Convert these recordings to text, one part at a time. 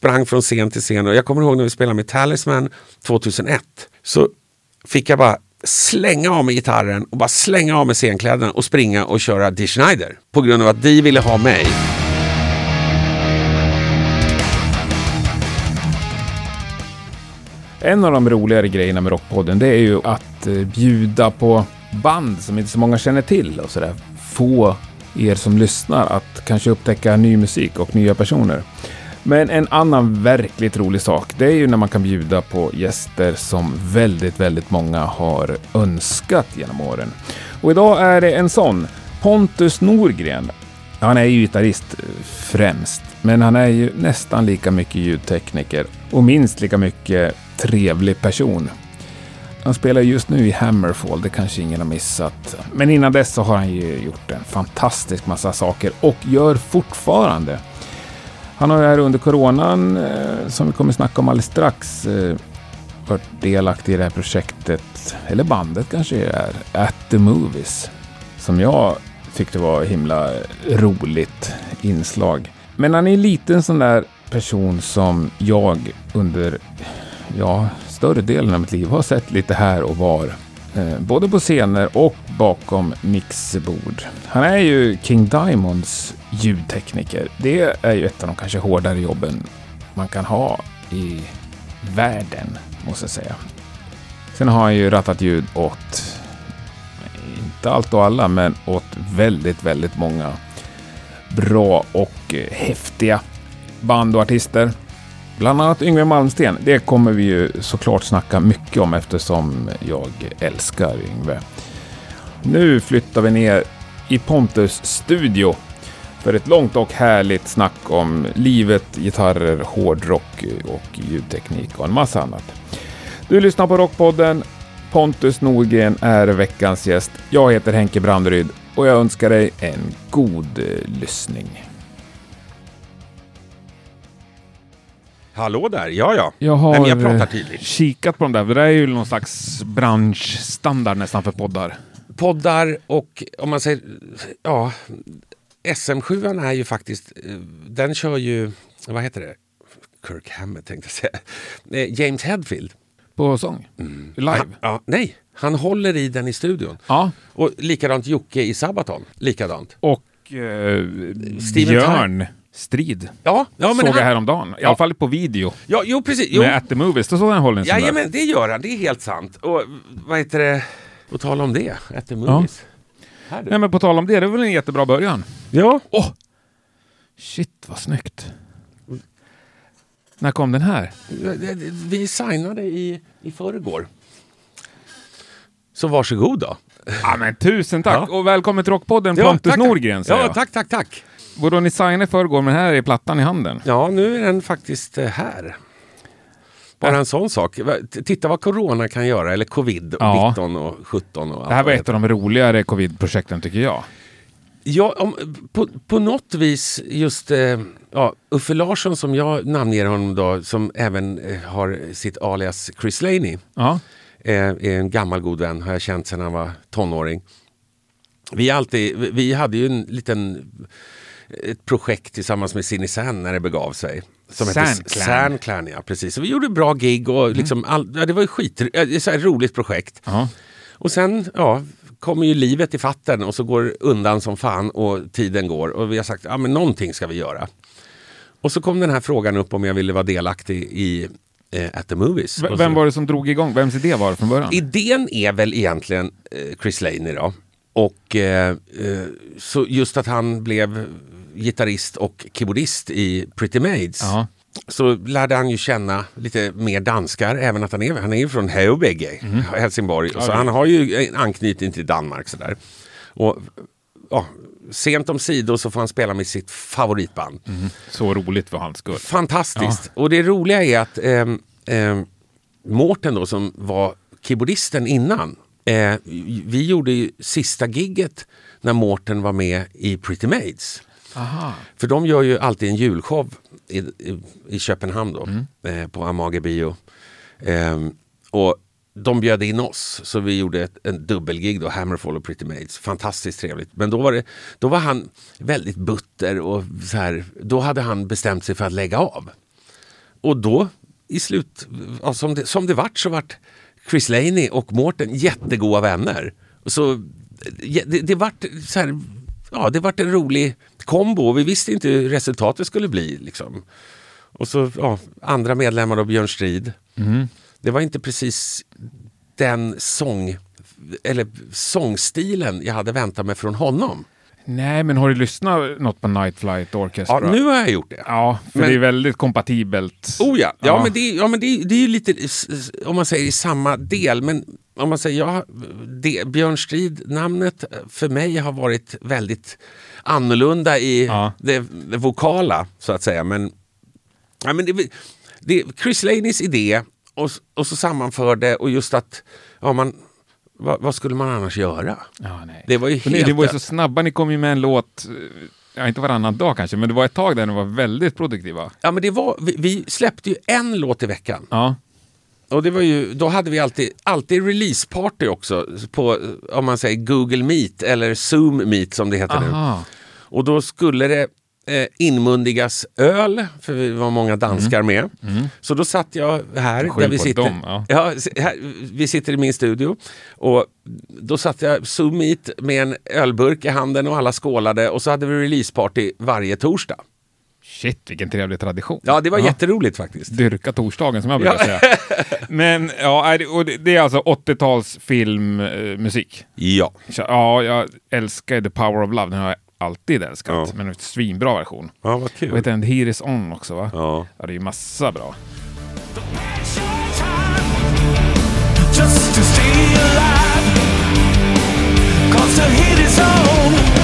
sprang från scen till scen och jag kommer ihåg när vi spelade med Talisman 2001. Så fick jag bara slänga av mig gitarren och bara slänga av mig scenkläderna och springa och köra Dee Schneider. På grund av att de ville ha mig. En av de roligare grejerna med Rockpodden det är ju att eh, bjuda på band som inte så många känner till och sådär. Få er som lyssnar att kanske upptäcka ny musik och nya personer. Men en annan verkligt rolig sak, det är ju när man kan bjuda på gäster som väldigt, väldigt många har önskat genom åren. Och idag är det en sån, Pontus Norgren. Han är ju gitarrist eh, främst, men han är ju nästan lika mycket ljudtekniker och minst lika mycket trevlig person. Han spelar just nu i Hammerfall, det kanske ingen har missat. Men innan dess så har han ju gjort en fantastisk massa saker och gör fortfarande. Han har ju här under coronan, eh, som vi kommer snacka om alldeles strax, eh, varit delaktig i det här projektet, eller bandet kanske det är, At the Movies. Som jag tyckte var himla roligt inslag. Men han är en liten sån där person som jag under, ja, större delen av mitt liv har sett lite här och var. Eh, både på scener och bakom mixerbord. Han är ju King Diamonds ljudtekniker. Det är ju ett av de kanske hårdare jobben man kan ha i världen, måste jag säga. Sen har han ju rattat ljud åt, inte allt och alla, men åt väldigt, väldigt många bra och eh, häftiga band och artister. Bland annat Yngwie Malmsten. Det kommer vi ju såklart snacka mycket om eftersom jag älskar Yngwie. Nu flyttar vi ner i Pontus studio för ett långt och härligt snack om livet, gitarrer, hårdrock och ljudteknik och en massa annat. Du lyssnar på Rockpodden. Pontus Norgren är veckans gäst. Jag heter Henke Branderyd och jag önskar dig en god eh, lyssning. Hallå där, ja ja. Jag har Nej, jag pratar eh, tydligt. kikat på de där, det är ju någon slags branschstandard nästan för poddar. Poddar och om man säger, ja, SM7 är ju faktiskt, eh, den kör ju, vad heter det? Kirk Hammett tänkte jag säga. Eh, James Hetfield. På sång? Live? Han, ja, nej, han håller i den i studion. Ja. Och likadant Jocke i Sabaton. Likadant. Och eh, Steven Björn Strid. Ja, ja men såg jag han, häromdagen. I Ja. alla fall på video. ja, jo precis. Jo. Med At the Movies. Då såg han hålla en sån där. Jajamän, det gör han. Det är helt sant. Och vad heter det? Och tala om det, At the Movies. Här du. Nej men på tal om det, det är väl en jättebra början? Ja. Åh! Shit vad snyggt. När kom den här? Vi signade i, i förrgår. Så varsågod då. Ja men tusen tack! Ja. Och välkommen till Rockpodden Pontus tack, Norgren Ja, jag. tack, tack, tack. Vadå, ni signade i förrgår men här är plattan i handen? Ja, nu är den faktiskt eh, här. Bara en sån sak. Titta vad corona kan göra, eller covid, och Ja. 19 och 17 och Det här var ett av de roligare covid-projekten tycker jag. Ja, om, på, på något vis just eh, ja, Uffe Larsson som jag namnger honom då, som även eh, har sitt alias Chris Laney. Ja. Eh, är en gammal god vän, har jag känt sedan han var tonåring. Vi, alltid, vi hade ju en liten ett projekt tillsammans med Cindy när det begav sig. Som Sandclan. Sandclan, ja precis. Så vi gjorde bra gig och liksom all, ja, det var ju skit, är så roligt projekt. Ja. Och sen ja, kommer ju livet i fatten och så går undan som fan och tiden går och vi har sagt ja men någonting ska vi göra. Och så kom den här frågan upp om jag ville vara delaktig i eh, At the Movies. V- Vem var det som drog igång? Vems idé var det från början? Idén är väl egentligen eh, Chris Laney då. Och eh, eh, så just att han blev gitarrist och keyboardist i Pretty Maids. Ja. Så lärde han ju känna lite mer danskar, även att han är, han är ju från Heuberge, Helsingborg. så han har ju en anknytning till Danmark sådär. Och ja, sent om sidor så får han spela med sitt favoritband. Så roligt för hans skull. Fantastiskt. Och det roliga är att ehm, ehm, Mårten då som var keyboardisten innan. Eh, vi gjorde ju sista gigget när Mårten var med i Pretty Maids. Aha. För de gör ju alltid en julshow i, i, i Köpenhamn då, eh, på Amager bio. Ehm, och de bjöd in oss, så vi gjorde ett, en dubbelgig då, Hammerfall och Pretty Maids. Fantastiskt trevligt. Men då var, det, då var han väldigt butter och så här, då hade han bestämt sig för att lägga av. och då i slut, ja, som, det, som det vart så vart Chris Laney och Mårten jättegoda vänner. Så det, det vart så här, ja det vart en rolig kombo vi visste inte hur resultatet skulle bli. Liksom. Och så ja, andra medlemmar av Björn Strid. Mm. Det var inte precis den sång eller sångstilen jag hade väntat mig från honom. Nej, men har du lyssnat något på Night Flight Orchestra? Ja, nu har jag gjort det. Ja, för Men- det är väldigt kompatibelt. Oh ja, ja, Ja. men, det, ja men det, det är ju lite, om man säger i samma del, men om man säger ja, det, Björn Strid, namnet för mig har varit väldigt annorlunda i Ja. det, det vokala så att säga. Men, ja, men det, det, Chris Laneys idé och, och så sammanförde och just att, ja, man, vad, vad skulle man annars göra? Ja. Det var ju Och ni, helt... det var ju så snabba, ni kom ju med en låt, ja, inte varannan dag kanske, men det var ett tag där ni var väldigt produktiva. Ja, men det var, vi, vi släppte ju en låt i veckan. Ja, Och det var ju, då hade vi alltid, alltid releaseparty också på om man säger Google Meet eller Zoom Meet som det heter nu. aha. Och då skulle det eh, inmundigas öl, för vi var många danskar med. Så då satt jag här, där vi sitter. dem, ja. Ja, här, vi sitter i min studio. Och då satt jag Zoom Meet med en ölburk i handen och alla skålade och så hade vi releaseparty varje torsdag. Shit, vilken trevlig tradition. Ja, det var jätteroligt faktiskt. Dyrka torsdagen som jag brukar Ja. säga. Men ja, och det, är alltså 80-tals filmmusik. Ja. Ja, jag älskar The Power of Love, den har jag alltid älskat. Ja. Men en svinbra version. Ja, vad Och kul. heter den Here is on också va? Ja. Ja, det är ju massa bra. just to stay alive. Cause the heat is on.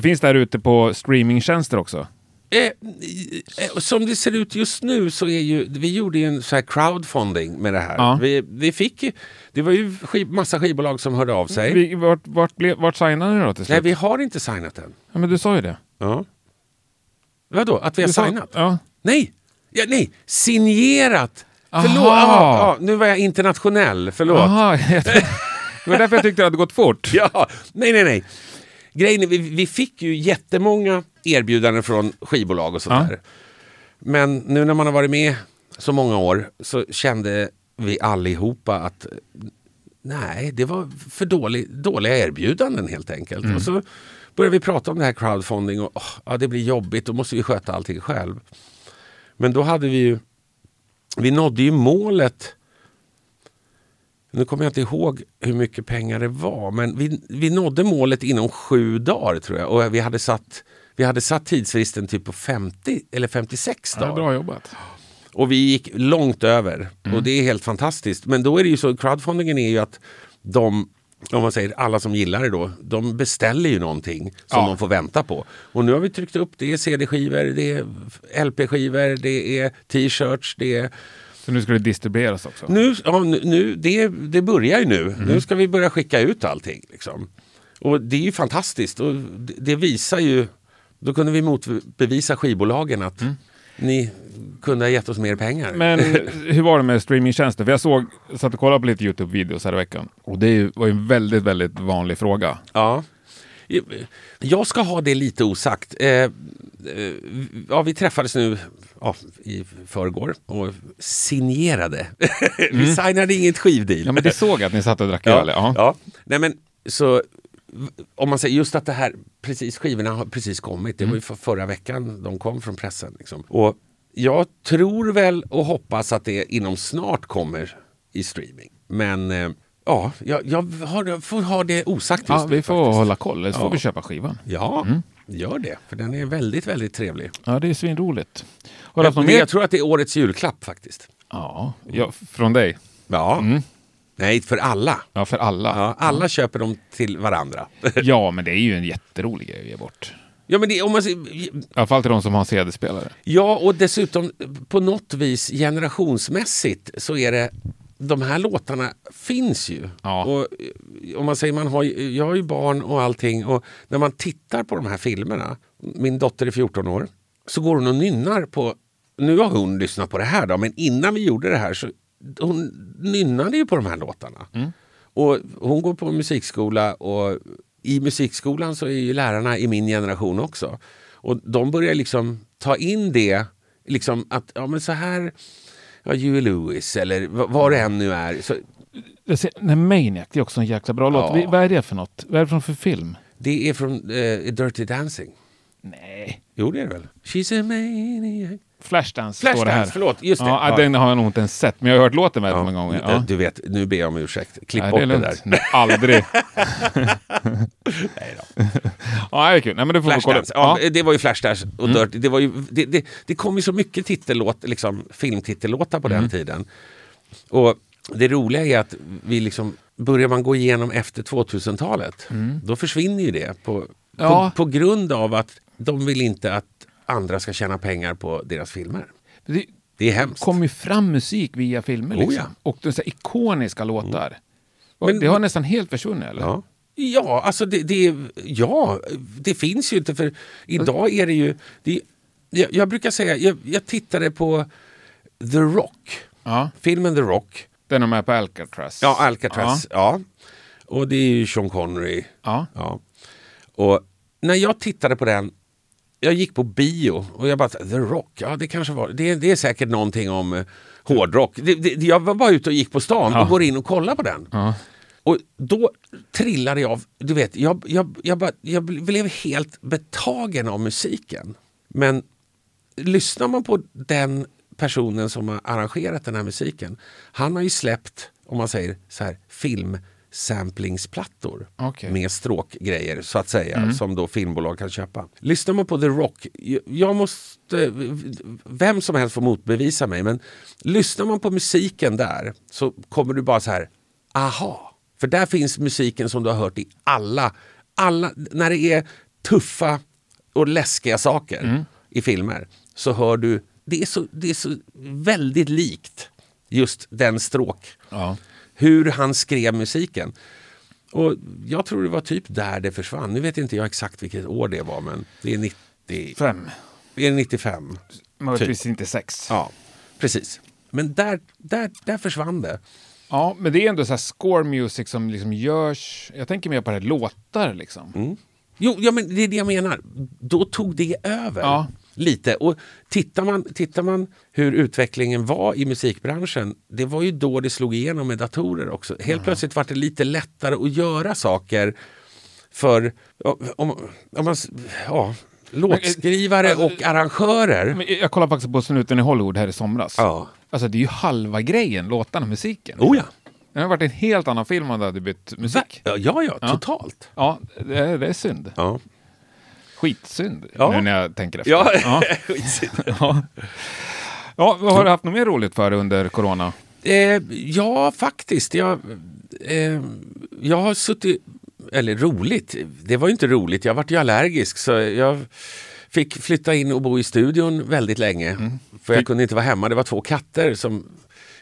Men finns det här ute på streamingtjänster också? Eh, eh, som det ser ut just nu så är ju, vi gjorde ju en så här crowdfunding med det här. Ja. Vi, vi fick, ju- det var ju skiv, massa skivbolag som hörde av sig. Vi, vart, vart, blev, vart signade ni då till slut? Nej, vi har inte signat än. Ja, men du sa ju det. Ja. Vadå, att vi har Du sa- signat? Ja. Nej, ja, nej, signerat. Aha. Förlåt, ja, ja, nu var jag internationell, förlåt. Aha, det var därför jag tyckte det hade gått fort. Ja, nej, nej, nej. Grejen är, vi, vi fick ju jättemånga erbjudanden från skivbolag och sådär. Ja. Men nu när man har varit med så många år så kände vi allihopa att nej, det var för dålig, dåliga erbjudanden helt enkelt. Mm. Och så började vi prata om det här crowdfunding och åh, ja, det blir jobbigt, då måste vi sköta allting själv. Men då hade vi ju, vi nådde ju målet nu kommer jag inte ihåg hur mycket pengar det var, men vi, vi nådde målet inom sju dagar tror jag. Och vi hade satt, vi hade satt tidsfristen typ på 50 eller 56 Ja, dagar. bra jobbat. Och vi gick långt över. Och det är helt fantastiskt. Men då är det ju så, crowdfundingen är ju att de, om man säger alla som gillar det då, de beställer ju någonting som Ja. de får vänta på. Och nu har vi tryckt upp, det är CD-skivor, det är LP-skivor, det är t-shirts, det är Så nu ska det distribueras också? nu, ja, nu, det, det börjar ju nu. Nu ska vi börja skicka ut allting. Liksom. Och det är ju fantastiskt. Och det, det visar ju... Då kunde vi motbevisa skivbolagen att ni kunde ha gett oss mer pengar. Men hur var det med streamingtjänster? För jag såg, satt och kollade på lite Youtube-videos här i veckan. Och det var ju en väldigt, väldigt vanlig fråga. Ja. Jag ska ha det lite osagt. Eh, ja, vi träffades nu ja, i förrgår och signerade. vi signade inget skivdeal. Ja, men det såg jag att ni satt och drack öl. Ja. ja. Nej, men, så, om man säger just att det här, precis skivorna har precis kommit. Det var ju för förra veckan de kom från pressen. Liksom. Och jag tror väl och hoppas att det inom snart kommer i streaming. Men eh, ja, jag, jag har, får ha det osagt just Ja, nu vi får faktiskt. hålla koll, så får Ja. vi köpa skivan. Ja, gör det. För den är väldigt, väldigt trevlig. Ja, det är svinroligt. Har mer? jag tror att det är årets julklapp faktiskt. Ja, ja, från dig. Ja. Nej, för alla. Ja, för alla. Ja, alla köper dem till varandra. Ja, men det är ju en jätterolig grej att ge bort. Ja, men det, om man, I alla fall till de som har CD-spelare. ja, och dessutom på något vis generationsmässigt så är det de här låtarna finns ju. Ja. Och eh, om man säger man har, jag har ju barn och allting och när man tittar på de här filmerna, min dotter är 14 år, så går hon och nynnar på, nu har hon lyssnat på det här då, men innan vi gjorde det här så hon nynnade ju på de här låtarna. Och hon går på musikskola och i musikskolan så är ju lärarna i min generation också. Och de börjar liksom ta in det, liksom att ja men så här, ja Huey Lewis eller vad, det än nu är. Så ser, nej, Maniac, det är också en jäkla bra låt. Ja. Vi- Vad är det för något? Vad är det för, film? det är från eh, Dirty Dancing. Nej. Jo det är det väl? She's a maniac. Flashdance, står det här. Flashdance, förlåt. Just det. Ja, Ja. Den har jag nog inte ens sett, men jag har hört låten väldigt Ja, många gånger. Ja. Du vet, nu ber jag om ursäkt. Klipp Nej, bort det det, där. Nej, aldrig. ja, det är kul. Nej, men det får. Flashdance, ja. Mm. det var ju Flashdance och Dirty. Det, var ju, det, det, det kom ju så mycket titellåt, liksom, filmtitellåtar på Mm. den tiden. Och det roliga är att vi liksom, börjar man gå igenom efter 2000-talet, då försvinner ju det. På, Mm. På, på grund av att de vill inte att andra ska tjäna pengar på deras filmer. Det Det är hemskt. kommer ju fram musik via filmer. Oh, Liksom. ja. Och de så ikoniska låtar. Och Men- det har nästan helt försvunnit, eller? Ja. Ja, alltså det, det, ja, det finns ju inte för idag är det ju... Det, jag, jag brukar säga, jag, jag tittade på The Rock, Ja. filmen The Rock. Den är med på Alcatraz. Ja, Alcatraz. Ja. Och det är ju Sean Connery. Ja. Ja. Och när jag tittade på den, jag gick på bio och jag bara, The Rock, ja det kanske var, det, det är säkert någonting om eh, hårdrock. Det, det, jag var bara ute och gick på stan Ja. och går in och kollar på den. Ja. Och då trillade jag du vet, jag, jag, jag, bara, jag blev helt betagen av musiken. Men lyssnar man på den personen som har arrangerat den här musiken, han har ju släppt, om man säger så här, filmsamplingsplattor Okej. med stråkgrejer så att säga, som då filmbolag kan köpa. Lyssnar man på The Rock, jag- måste, vem som helst får motbevisa mig, men lyssnar man på musiken där så kommer du bara så här, aha. För där finns musiken som du har hört i alla, alla när det är tuffa och läskiga saker i filmer så hör du, det är så, det är så väldigt likt just den stråk. Ja. Hur han skrev musiken. Och jag tror det var typ där det försvann. Nu vet inte jag exakt vilket år det var men det är 90, Fem. det är 95. Möjligtvis inte sex. Ja. Ja, precis. Men där, där, där försvann det. men det är ändå så här score music som liksom görs. Jag tänker mer på det här låtar liksom. Mm. Jo, ja, men det är det jag menar. Då tog det över Ja. Lite. Och tittar man, tittar man hur utvecklingen var i musikbranschen, det var ju då det slog igenom med datorer också. Helt plötsligt var det lite lättare att göra saker för om, om man, ja, låtskrivare och arrangörer. Jag kollade faktiskt på Snuten i Hollywood här i somras. Ja. Alltså det är ju halva grejen, låtarna, musiken. Oh ja. Det har varit en helt annan film om det hade bytt musik. Ja, ja, ja, totalt. Ja, det är, det är synd. Ja, Skitsynd, Ja. nu när jag tänker efter. ja. ja. skitsynd. ja. ja har du haft något mer roligt för under corona? Eh, ja, faktiskt. Jag, eh, jag har suttit... Eller roligt, det var ju inte roligt. Jag vart ju allergisk så jag fick flytta in och bo i studion väldigt länge. För jag kunde inte vara hemma. Det var två katter som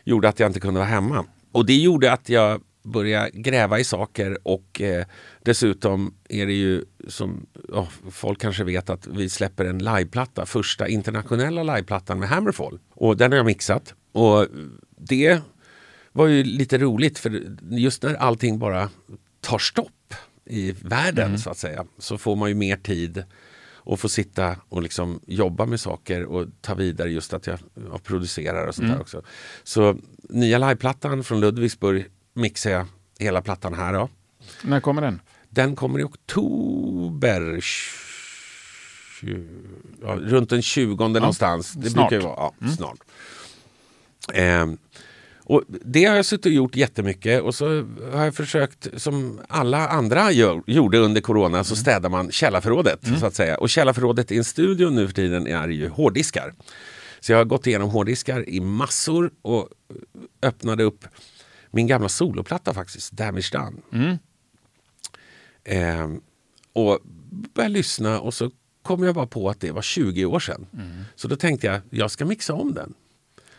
gjorde att jag inte kunde vara hemma. Och det gjorde att jag började gräva i saker och eh, dessutom är det ju som ja, folk kanske vet att vi släpper en liveplatta, första internationella liveplattan med Hammerfall. Och den har jag mixat. Och det var ju lite roligt för just när allting bara tar stopp i världen så att säga så får man ju mer tid och få sitta och liksom jobba med saker och ta vidare just att jag, jag producerar och sånt där också. Så nya liveplattan från Ludvigsburg mixar jag hela plattan här då. När kommer den? Den kommer i oktober. Ja, runt den 20 någonstans. Det snart. brukar ju vara. Ja, snart. Ehm, och det har jag suttit och gjort jättemycket och så har jag försökt, som alla andra gör, gjorde under corona, så städar man källarförrådet. Så att säga. Och källarförrådet i en studio nu för tiden är ju hårddiskar. Så jag har gått igenom hårddiskar i massor och öppnade upp min gamla soloplatta faktiskt, Damage Done. Eh, och började lyssna och så kom jag bara på att det var 20 år sedan. Så då tänkte jag, jag ska mixa om den.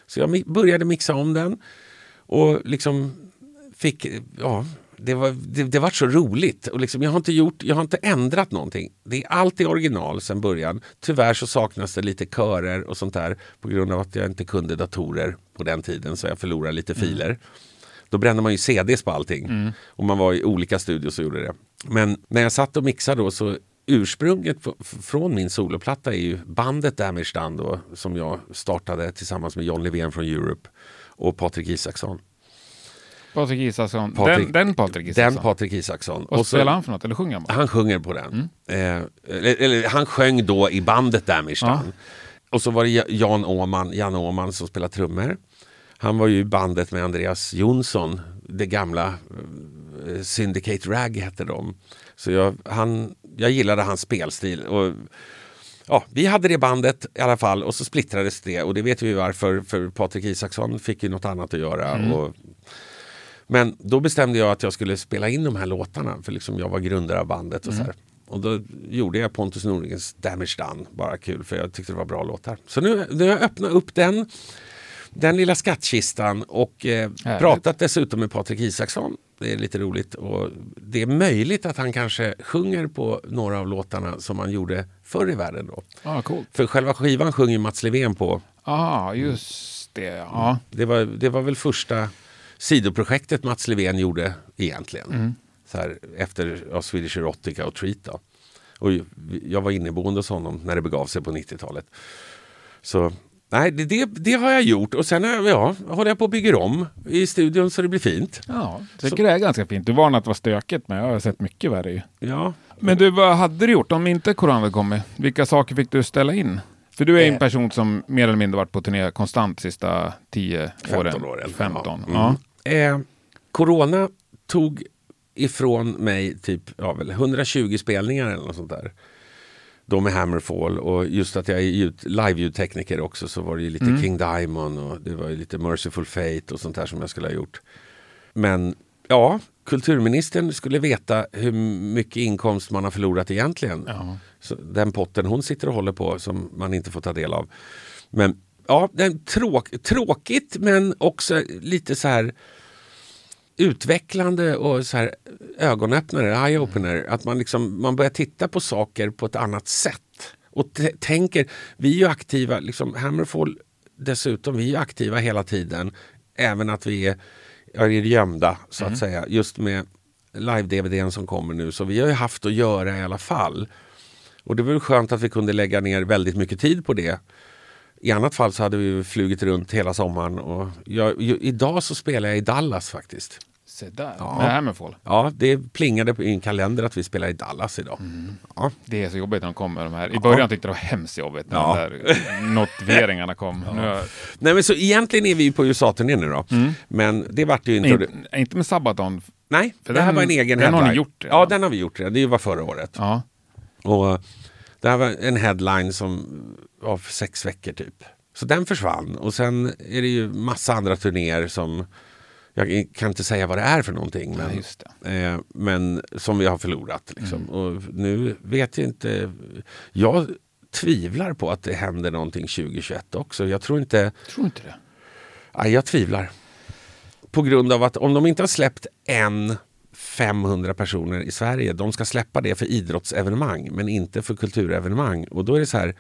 Så jag mi- började mixa om den och liksom fick, ja, det var, det, det var så roligt. Och liksom, jag, har inte gjort, jag har inte ändrat någonting. Det är allt i original sedan början. Tyvärr så saknas det lite körer och sånt där på grund av att jag inte kunde datorer på den tiden så jag förlorade lite filer. Mm. Då brände man ju CDs på allting. Och man var i olika studios och gjorde det. Men när jag satt och mixade då så ursprunget från min soloplatta är ju bandet Damage Done då, som jag startade tillsammans med John Levén från Europe och Patrik Isaksson. Patrik Isaksson. Patrik- den, den Patrik Isaksson. Den Patrik Isaksson. Och så- spelar han för något? Eller sjunger han bara? han sjunger på den. Eh, eller, eller, han sjöng då i bandet Damage Ja. Done. Och så var det Ja- Jan Åman, Jan Åman som spelade trummor. Han var ju i bandet med Andreas Jonsson, det gamla eh, Syndicate Rag hette de. Så jag, han, jag gillade hans spelstil. Och, ja, vi hade det bandet i alla fall och så splittrades det och det vet vi varför. För Patrik Isaksson fick ju något annat att göra. Och, men då bestämde jag att jag skulle spela in de här låtarna för liksom jag var grundare av bandet. Och, så här. och då gjorde jag Pontus Norlingens Damage Done, bara kul för jag tyckte det var bra låtar. Så nu, nu har jag öppnat upp den, den lilla skattkistan och eh, pratat dessutom med Patrik Isaksson. Det är lite roligt och det är möjligt att han kanske sjunger på några av låtarna som han gjorde förr i världen. Då. Ja, coolt. För själva skivan sjunger Mats Levén på. Ja, just det. Ja. Det var, det var väl första sidoprojektet Mats Levén gjorde egentligen. Så här, efter ja, Swedish Erotica och Treat. Då. Och jag var inneboende hos honom när det begav sig på 90-talet. Så nej, det, det, det har jag gjort. Och sen jag, ja, håller jag på och bygger om i studion så det blir fint. Ja, jag tycker det är ganska fint. Du varnade att det var stökigt, men jag har sett mycket värre ju. Ja, Men du, vad hade du gjort om inte corona hade kommit? Vilka saker fick du ställa in? För du är en Eh. person som mer eller mindre varit på turné konstant de sista 10 åren. 15 åren. 15. Ja. Ja. Mm. Eh, corona tog ifrån mig typ ja, väl 120 spelningar eller något sånt där. Då med Hammerfall och just att jag är ljud- live-ljudtekniker också så var det ju lite Mm. King Diamond och det var ju lite Merciful Fate och sånt där som jag skulle ha gjort. Men ja, kulturministern skulle veta hur mycket inkomst man har förlorat egentligen. Ja. Så den potten hon sitter och håller på som man inte får ta del av. Men ja, den tråk, tråkigt men också lite så här utvecklande och så här ögonöppnare, eye-opener. Att man, liksom, man börjar titta på saker på ett annat sätt. Och tänker, vi är ju aktiva, liksom Hammerfall dessutom, vi är ju aktiva hela tiden. Även att vi är, är gömda så att säga. Just med live-DVDn som kommer nu. Så vi har ju haft att göra i alla fall. Och det var väl skönt att vi kunde lägga ner väldigt mycket tid på det. I annat fall så hade vi ju flugit runt hela sommaren. Och jag, ju, idag så spelar jag i Dallas faktiskt. Se där, Ja. med Hammerfall. Ja, det plingade på- i en kalender att vi spelar i Dallas idag. Ja. Det är så jobbigt när de kommer de här. I början tyckte jag det var hemskt jobbigt när Ja. de där notifieringarna kom. Nu har- Nej men så egentligen är vi på USA-turné nu då. Men det vart ju inte... inte, inte med Sabaton. Nej, För det här den- var en egen den har ni headline. gjort redan. Ja, den har vi gjort redan. Det var förra året. Ja. Och det här var en headline som var för sex veckor typ. Så den försvann. Och sen är det ju massa andra turnéer som jag kan inte säga vad det är för någonting. Men, Ja, eh, men som vi har förlorat. Liksom. Och nu vet jag inte. Jag tvivlar på att det händer någonting 2021 också. Jag tror inte... Tror inte det. Nej, jag tvivlar. På grund av att om de inte har släppt en 500 personer i Sverige, de ska släppa det för idrottsevenemang men inte för kulturevenemang. Och då är det så här,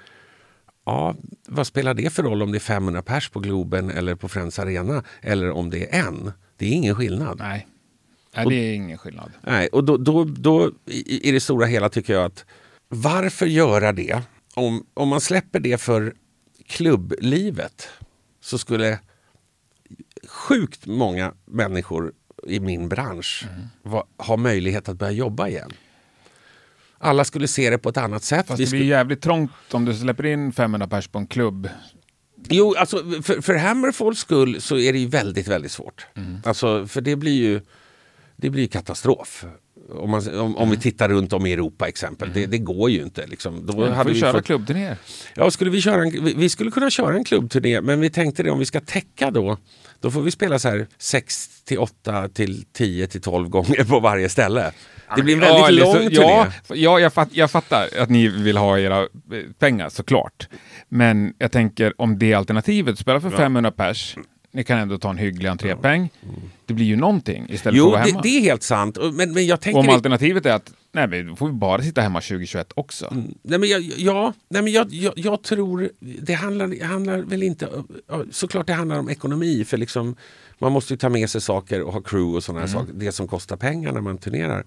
ja, vad spelar det för roll om det är 500 pers på Globen eller på Friends Arena eller om det är en? Det är ingen skillnad. Nej. Nej, det är ingen skillnad. Nej, och då, då, då i, det stora hela tycker jag att varför göra det? Om, om man släpper det för klubblivet så skulle sjukt många människor i min bransch va, ha möjlighet att börja jobba igen. Alla skulle se det på ett annat sätt. Fast det blir skulle, jävligt trångt om du släpper in 500 pers på en klubb. jo, alltså, för, för Hammerfalls skull så är det ju väldigt, väldigt svårt. Alltså, för det blir ju det blir katastrof. Om, man, om, om vi tittar runt om i Europa exempel, det, det går ju inte. Liksom. Då får vi vi köra fått- klubbturnéer. Ja, skulle vi, köra en, vi- vi skulle kunna köra en klubbturné, men vi tänkte det om vi ska täcka då, då får vi spela så här 6 till 8 till 10 till 12 gånger på varje ställe. Det blir en väldigt Ja, lång så- turné. Ja, ja jag, fatt, jag fattar att ni vill ha era eh, pengar såklart. Men jag tänker om det alternativet, spela för 500 pers, ni kan ändå ta en hygglig entrépeng. Det blir ju någonting istället för Jo, att vara det, hemma. det är helt sant. Men, men jag tänker... Om det- alternativet är att nej, men då får vi bara sitta hemma 2021 också. Nej, men jag, ja, nej, men jag, jag, jag tror... Det handlar, det handlar väl inte... ja, Såklart det handlar om ekonomi. För liksom, man måste ju ta med sig saker och ha crew och sådana här saker. Det som kostar pengar när man turnerar.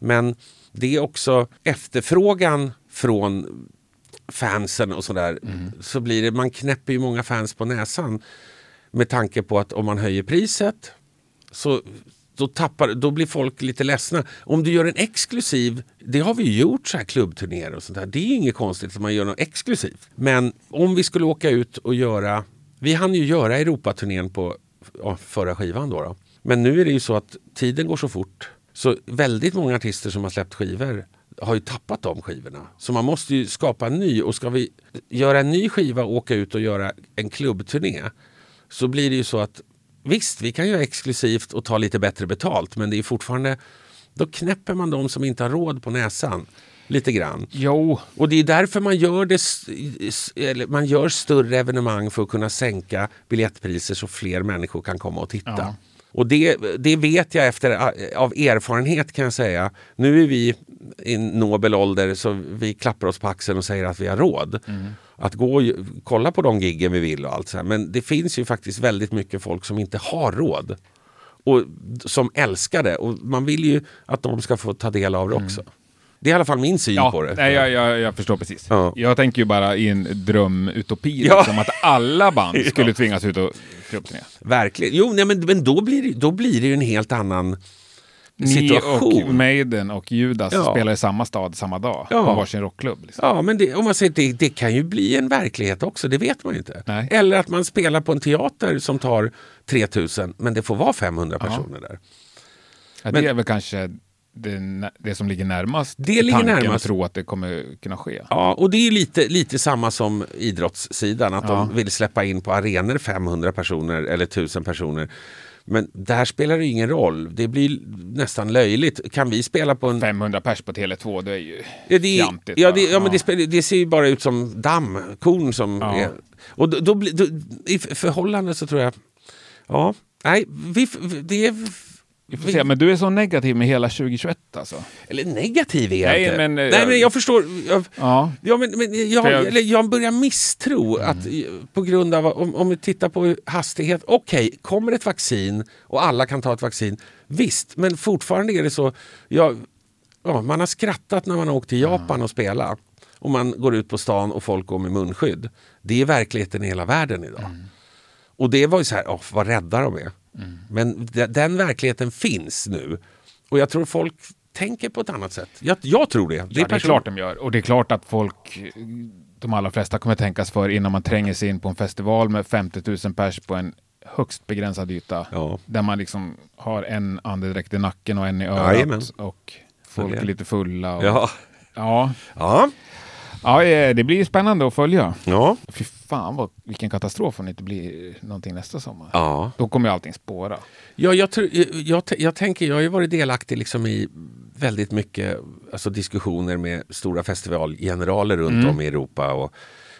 Men det är också efterfrågan från fansen och sådär. Så blir det, man knäpper ju många fans på näsan. Med tanke på att om man höjer priset så då, tappar, då blir folk lite ledsna. Om du gör en exklusiv, det har vi ju gjort så här klubbturnéer och sånt där. Det är ju inget konstigt att man gör något exklusivt. Men om vi skulle åka ut och göra, vi hann ju göra Europaturnén på ja, förra skivan då, då. Men nu är det ju så att tiden går så fort. Så väldigt många artister som har släppt skivor har ju tappat de skivorna. Så man måste ju skapa en ny och ska vi göra en ny skiva och åka ut och göra en klubbturné så blir det ju så att visst, vi kan göra exklusivt och ta lite bättre betalt men det är fortfarande då knäpper man de som inte har råd på näsan lite grann. Jo, Och det är därför man gör, det, man gör större evenemang för att kunna sänka biljettpriser så fler människor kan komma och titta. Ja. Och det, det vet jag efter, av erfarenhet kan jag säga. Nu är vi i nobel ålder så vi klappar oss på axeln och säger att vi har råd. Att gå och kolla på de giggen vi vill och allt så här. Men det finns ju faktiskt väldigt mycket folk som inte har råd. Och som älskar det. Och man vill ju att de ska få ta del av det också. Det är i alla fall min syn ja, på det. nej, jag, jag, jag förstår precis. Ja. Jag tänker ju bara i en drömutopi, Ja. liksom, att alla band skulle tvingas ut och klubbturné. Verkligen. Jo, nej, men, men då, blir då blir det ju en helt annan Ni situation. och Maiden och Judas Ja. spelar i samma stad samma dag Ja. på varsin rockklubb. Liksom. Ja, men det, om man säger det, det kan ju bli en verklighet också, det vet man ju inte. Nej. Eller att man spelar på en teater som tar 3000 men det får vara 500 personer där. Ja, Men- det är väl kanske det, det som ligger närmast Det ligger tanken närmast. att tro att det kommer kunna ske. Ja, och det är lite, lite samma som idrottssidan, att Ja. de vill släppa in på arenor 500 personer eller 1000 personer. Men där spelar det ingen roll. Det blir nästan löjligt. Kan vi spela på en 500 pers på Tele2, det är ju Ja, det, fjantigt. ja, det, ja, men det, spel- det ser ju bara ut som damm, korn som Ja. är... Och då, då, då, I förhållande så tror jag... Ja, nej, vi, det är... Vi får se, men du är så negativ med hela 2021 alltså? Eller negativ är jag Nej, inte. men, eh, nej, men jag förstår. Jag, Ja. ja, men, men jag, jag- jag börjar misstro att eh, på grund av... Om, om vi tittar på hastighet. Okej, kommer ett vaccin och alla kan ta ett vaccin. Visst, men fortfarande är det så... Jag, ja, man har skrattat när man har åkt till Japan och spelat. Och man går ut på stan och folk går med munskydd. Det är verkligheten i hela världen idag. Och det var ju så här, åh, vad rädda de är. Men de, den verkligheten finns nu. Och jag tror folk tänker på ett annat sätt. Jag, jag tror det. Ja, det är klart de gör. Och det är klart att folk, de allra flesta kommer tänkas för innan man tränger sig in på en festival med 50 000 pers på en högst begränsad yta. Ja. Där man liksom har en andedräkt i nacken och en i örat. Jajamän. och folk är lite fulla. Och, Ja. ja. Ja. Eh, det blir spännande att följa. Ja. Fy fan vad, vilken katastrof om det inte blir någonting nästa sommar. ja. Då kommer ju allting spåra. Ja, jag, tror, jag, jag, jag tänker, jag har ju varit delaktig liksom i väldigt mycket alltså diskussioner med stora festivalgeneraler runt om i Europa och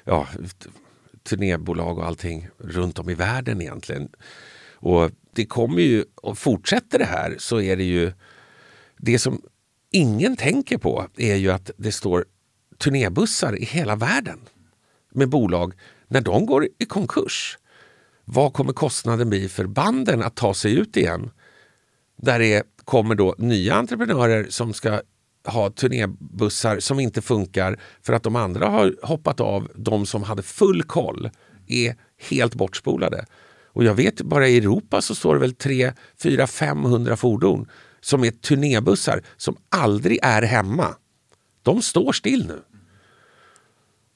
ja, turnébolag och allting runt om i världen egentligen. Och det kommer ju, och fortsätter det här så är det ju det som ingen tänker på är ju att det står turnébussar i hela världen med bolag när de går i konkurs. Vad kommer kostnaden bli för banden att ta sig ut igen? Där det kommer då nya entreprenörer som ska ha turnébussar som inte funkar för att de andra har hoppat av. De som hade full koll är helt bortspolade. Och jag vet bara i Europa så står det väl 3, 4, 500 fordon som är turnébussar som aldrig är hemma. De står still nu.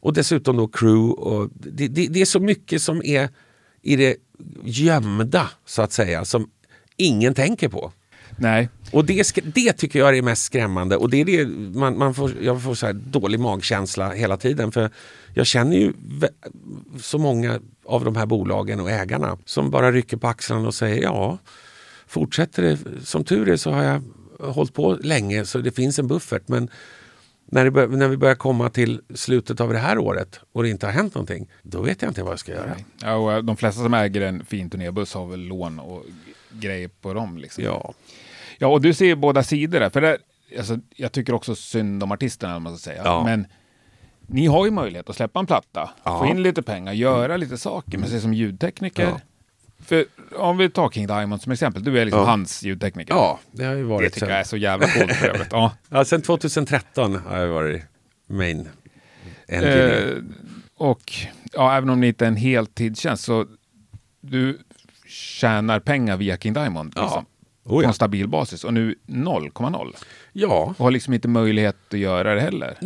Och dessutom då crew. Och det, det, det är så mycket som är i det gömda så att säga som ingen tänker på. Nej. Och det, det tycker jag är det mest skrämmande och det är det man, man får, jag får så här dålig magkänsla hela tiden för jag känner ju så många av de här bolagen och ägarna som bara rycker på axlarna och säger ja, fortsätter det som tur är så har jag hållit på länge så det finns en buffert men när, bör, när vi börjar komma till slutet av det här året och det inte har hänt någonting, då vet jag inte vad jag ska göra. Ja, och eh, de flesta som äger en fin turnébuss har väl lån och grejer på dem. Liksom. Ja, Ja, och du ser ju båda sidor där. För det, alltså, jag tycker också synd om artisterna, man ska säga. Ja. Men ni har ju möjlighet att släppa en platta, Ja. få in lite pengar, göra lite saker. Men som ljudtekniker. Ja. För om vi tar King Diamond som exempel, du är liksom Ja. hans ljudtekniker. ja det har ju det varit tycker sen, jag är så jävla coolt för övrigt. Ja. ja, sen 2013 har jag varit main engineer. Eh, och ja, även om det inte är en heltidstjänst så du tjänar pengar via King Diamond. Ja. Liksom, Oh, På ja. en stabil basis. Och nu 0,0. ja, Och har liksom inte möjlighet att göra det heller.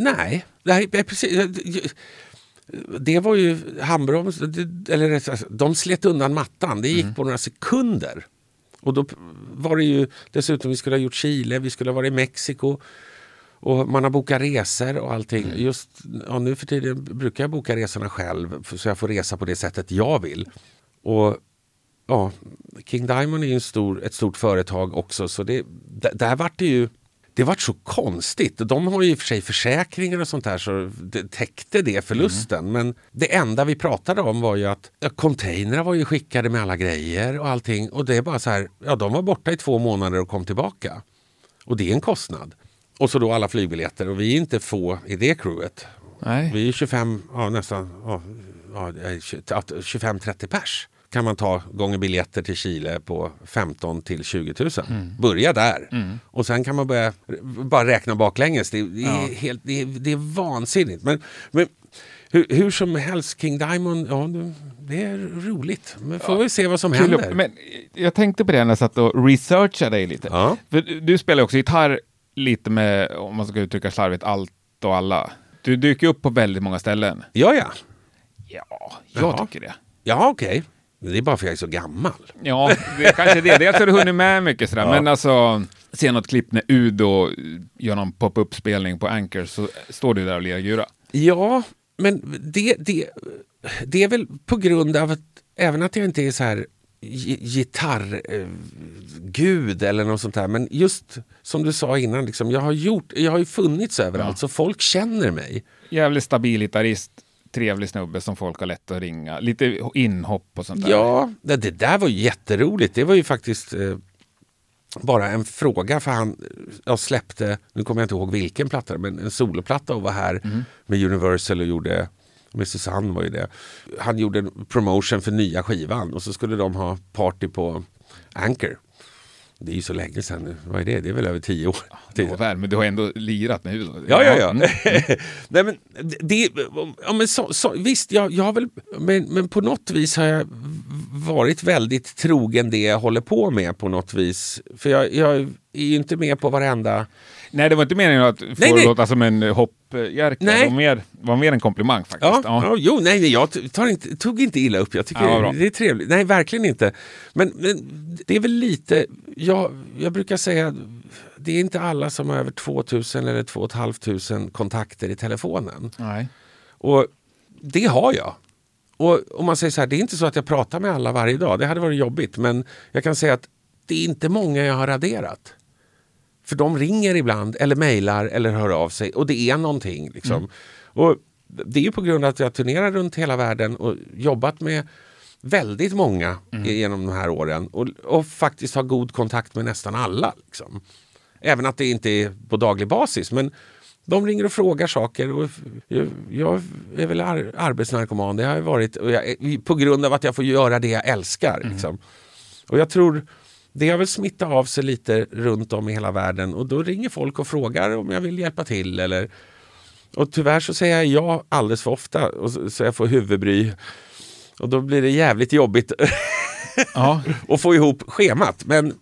nej, det, är precis, det var ju handbroms, eller sagt, de slet undan mattan. Det gick på några sekunder. Och då var det ju dessutom, vi skulle ha gjort Chile, vi skulle ha varit i Mexiko. Och man har bokat resor och allting. Just ja, nu för tiden brukar jag boka resorna själv så jag får resa på det sättet jag vill. Och ja, King Diamond är ju en stor, ett stort företag också så det, där, där vart det ju det vart så konstigt. De har ju i och för sig försäkringar och sånt där så det täckte det förlusten. Men det enda vi pratade om var ju att ja, containrar var ju skickade med alla grejer och allting. Och det är bara så här, ja de var borta i två månader och kom tillbaka. Och det är en kostnad. Och så då alla flygbiljetter och vi är inte få i det crewet. Nej. Vi är 25, ja nästan, ja, ja, det är 20 att 25-30 pers kan man ta gånger biljetter till Chile på 15 till 20 000. Börja där. Och sen kan man börja bara räkna baklänges. Det, det, är, helt, det, är, det är vansinnigt. Men, men hur, hur som helst, King Diamond, ja det, är roligt. Men får vi se vad som Kul händer. Men jag tänkte på det när jag satt och researchade dig lite. Ja. Du- spelar också gitarr lite med, om man ska uttrycka slarvigt, allt och alla. Du dyker upp på väldigt många ställen. Ja, ja. Ja, jag Jaha. tycker det. Ja, okej. Men Det är bara för att jag är så gammal. Ja, det är kanske det. Dels har du hunnit med mycket sådär, Ja. men alltså, se något klipp när Udo gör någon pop-up-spelning på Anchor så står du där och lirar gura. Ja, men det, det, det är väl på grund av att även att jag inte är så här gitarrgud eller något sånt där. Men just som du sa innan, liksom, jag, har gjort, jag har ju funnits överallt så folk känner mig. Jävligt stabil gitarrist, trevlig snubbe som folk har lätt att ringa. Lite inhopp och sånt där. Ja, det, det där var ju jätteroligt. Det var ju faktiskt eh, bara en fråga för han jag släppte, nu kommer jag inte ihåg vilken platta, men en soloplatta och var här med Universal och gjorde med Susanne var ju det. Han gjorde en promotion för nya skivan och så skulle de ha party på Anchor. Det är ju så länge sedan nu. Vad är det? Det är väl över tio år. Nåväl, men du har ändå lirat med Udo. Ja, ja, ja. Mm. Nej, men det, ja, men så, så, visst, jag, jag har väl, men, men på något vis har jag varit väldigt trogen det jag håller på med på något vis. För jag, jag är ju inte med på varenda... Nej, det var inte meningen att få Nej, nej. låta som en hoppjerka. Det var mer, var mer en komplimang faktiskt. Ja, ja. jo, nej, nej, jag inte, tog inte illa upp. Jag tycker Ja, det är trevligt. Nej, verkligen inte. Men, men det är väl lite, jag, jag brukar säga, det är inte alla som har över 2000 eller 2 500 kontakter i telefonen. Nej. Och det har jag. Och om man säger så här, det är inte så att jag pratar med alla varje dag. Det hade varit jobbigt. Men jag kan säga att det är inte många jag har raderat. För de ringer ibland eller mejlar eller hör av sig och det är någonting. Liksom. Och det är ju på grund av att jag turnerar runt hela världen och jobbat med väldigt många genom de här åren och, och faktiskt har god kontakt med nästan alla. Liksom. Även att det inte är på daglig basis. Men de ringer och frågar saker. Och jag, jag är väl ar, arbetsnarkoman. Det har jag varit jag, på grund av att jag får göra det jag älskar. Liksom. Och jag tror det har väl smittat av sig lite runt om i hela världen och då ringer folk och frågar om jag vill hjälpa till. Eller, och tyvärr så säger jag ja alldeles för ofta och så, så jag får huvudbry. Och då blir det jävligt jobbigt Ja, att få ihop schemat. Men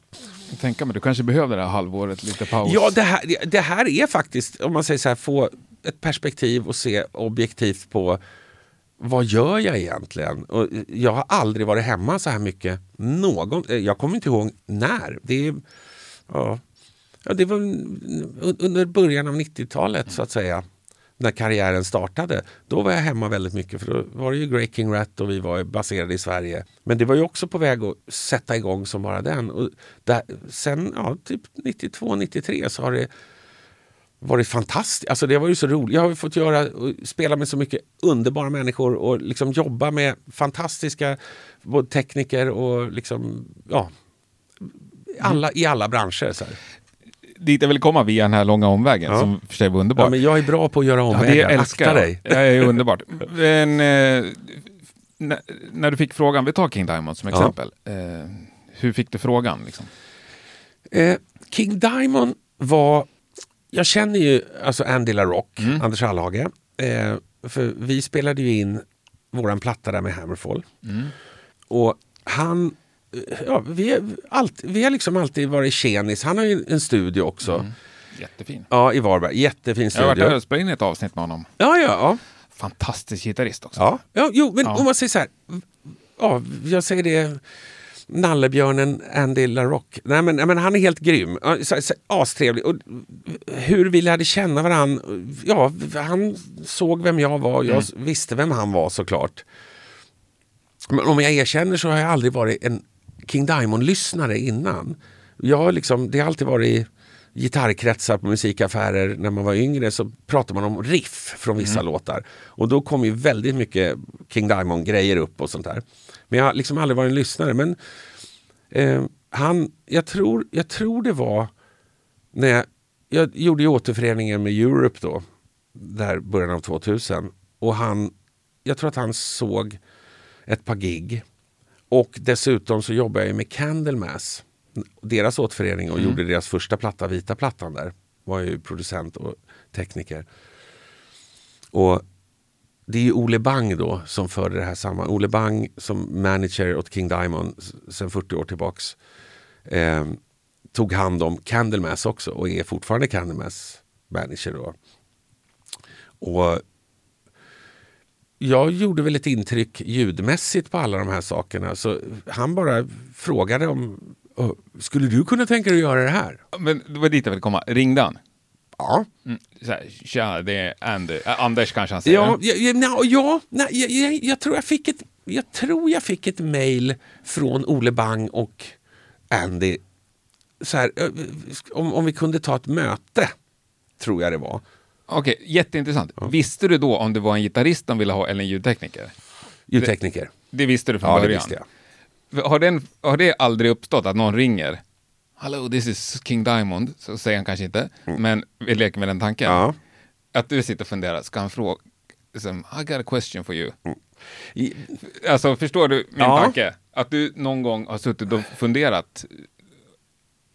jag tänker mig, du kanske behöver det här halvåret, lite paus. Ja, det här, det här är faktiskt, om man säger så här, få ett perspektiv och se objektivt på vad gör jag egentligen? Och jag har aldrig varit hemma så här mycket. Någon, eh, jag kommer inte ihåg när. Det ja, det var under början av 90-talet så att säga. När karriären startade. Då var jag hemma väldigt mycket för då var det ju Grey King Rat och vi var baserade i Sverige. Men det var ju också på väg att sätta igång som bara den. Och där, sen ja, typ 92-93 så har det varit fantastiskt. Alltså det var ju så roligt. Jag har fått göra, och spela med så mycket underbara människor och liksom jobba med fantastiska tekniker och liksom, ja, alla, i alla branscher. Så här. Dit jag vill komma via den här långa omvägen Ja. som för sig var underbar. Ja, men jag är bra på att göra Ja, omvägar. det älskar Akta dig. Det är underbart. Men, eh, när, när du fick frågan, vi tar King Diamond som Ja. exempel. Eh, hur fick du frågan? Liksom? Eh, King Diamond var... Jag känner ju alltså Andy LaRock, Mm. Anders Allhage. Eh, för vi spelade ju in våran platta där med Hammerfall. Mm. Och han... eh, Ja, vi, allt, vi har liksom alltid varit tjenis. Han har ju en studio också. Mm. Jättefin. Ja, i Varberg. Jättefin Jag har varit studio. och spelat in ett avsnitt med honom. Ja, ja, ja. Fantastisk gitarrist också. ja. ja jo, men Ja. om man säger så här. Ja, jag säger det. Nallebjörnen Andy LaRock. Nej, men, men han är helt grym. Astrevlig. Och hur vi lärde känna varandra. Ja, han såg vem jag var. Jag visste vem han var såklart. Men om jag erkänner så har jag aldrig varit en King Diamond-lyssnare innan. Jag liksom, det har alltid varit gitarrkretsar på musikaffärer när man var yngre så pratar man om riff från vissa låtar. Och då kom ju väldigt mycket King Diamond-grejer upp och sånt där. Men jag har liksom aldrig varit en lyssnare. Men eh, han, jag tror, jag tror det var när jag, jag gjorde ju återföreningen med Europe då, där början av 2000. Och han, jag tror att han såg ett par gig. Och dessutom så jobbade jag ju med Candlemass, deras återförening och gjorde deras första platta, Vita plattan där. Var ju producent och tekniker. Och det är ju Ole Bang då som förde det här samman. Ole Bang som manager åt King Diamond sen sedan 40 år tillbaks. Eh, tog hand om Candlemass också och är fortfarande Candlemass manager då. Och jag gjorde väl ett intryck ljudmässigt på alla de här sakerna. Så han bara frågade om skulle du kunna tänka dig att göra det här? Men det var dit jag ville komma. Ringde han? Ja. Mm. Så här, Tja, det är Andy. Anders kanske han säger. Ja, ja, ja, ja nej, jag, jag, jag tror jag fick ett jag tror jag fick ett mail från Ole Bang och Andy. Så här, om, om vi kunde ta ett möte, tror jag det var. Okej, jätteintressant. Visste du då om det var en gitarrist de ville ha eller en ljudtekniker? Ljudtekniker. Det visste du från Ja, det början? visste jag. Har, den, har det aldrig uppstått att någon ringer? Hello, this is King Diamond. Så säger han kanske inte, men vi leker med den tanken. Mm. Ja. Att du sitter och funderar, ska han fråga? Liksom, I got a question for you. I- Alltså, förstår du min Ja. tanke? Att du någon gång har suttit och funderat.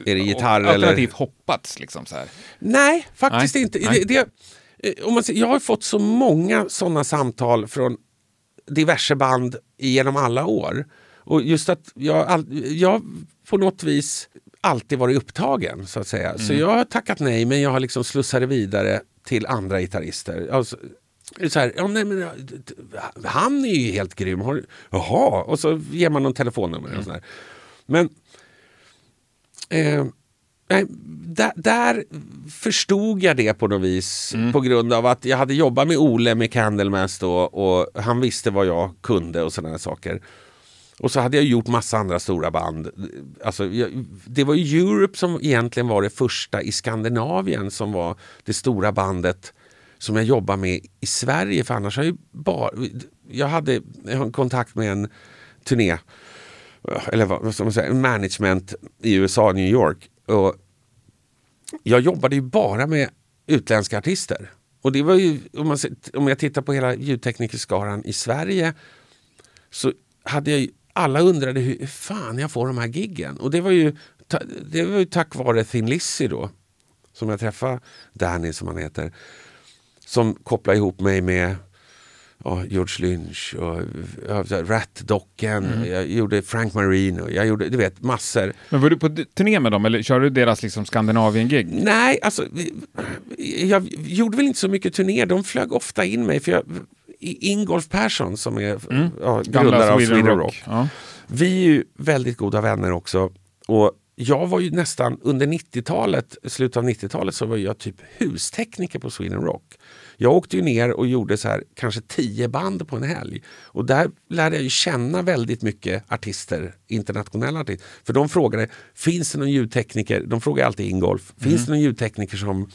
Är det gitarr och eller? Alternativt hoppats liksom så här. Nej, faktiskt Nej, inte. nej. Det, det, eh, om man, säger- jag har fått så många sådana samtal från diverse band genom alla år. Och just att jag, jag på något vis alltid varit upptagen så att säga. Mm. Så jag har tackat nej men jag har liksom slussat det vidare till andra gitarrister. Alltså, så här, ja, nej, men, han är ju helt grym. Har, jaha, och så ger man någon telefonnummer. Mm. Och sådär. Men eh, nej, där, där förstod jag det på något vis Mm. på grund av att jag hade jobbat med Ole med Candlemass då och han visste vad jag kunde och sådana saker. Och så hade jag gjort massa andra stora band. Alltså, jag, det var ju Europe som egentligen var det första i Skandinavien som var det stora bandet som jag jobbar med i Sverige. För annars har jag bara... Jag hade en kontakt med en turné eller vad ska man säga, management i USA, New York. Och jag jobbade ju bara med utländska artister. Och det var ju, om, man, om jag tittar på hela ljudteknikerskaran i Sverige så hade jag ju, alla undrade hur, fan jag får de här giggen. Och det var ju, det var ju tack vare Thin Lizzy då, som jag träffade, Danny som han heter, som kopplade ihop mig med ja, George Lynch och så här, Rat-docken, jag gjorde Frank Marino, jag gjorde du vet massor. Men var du på turné med dem eller körde du deras liksom Skandinavien-gig? Nej, alltså jag gjorde väl inte så mycket turné, de flög ofta in mig för jag, Ingolf Persson som är ja, grundare av Sweden Rock. Ja. Vi är ju väldigt goda vänner också. Och jag var ju nästan under 90-talet, slutet av 90-talet så var jag typ hustekniker på Sweden Rock. Jag åkte ju ner och gjorde så här, kanske tio band på en helg. Och där lärde jag ju känna väldigt mycket artister, internationella artister. För de frågade, finns det någon ljudtekniker? De frågar alltid Ingolf, finns det någon ljudtekniker som,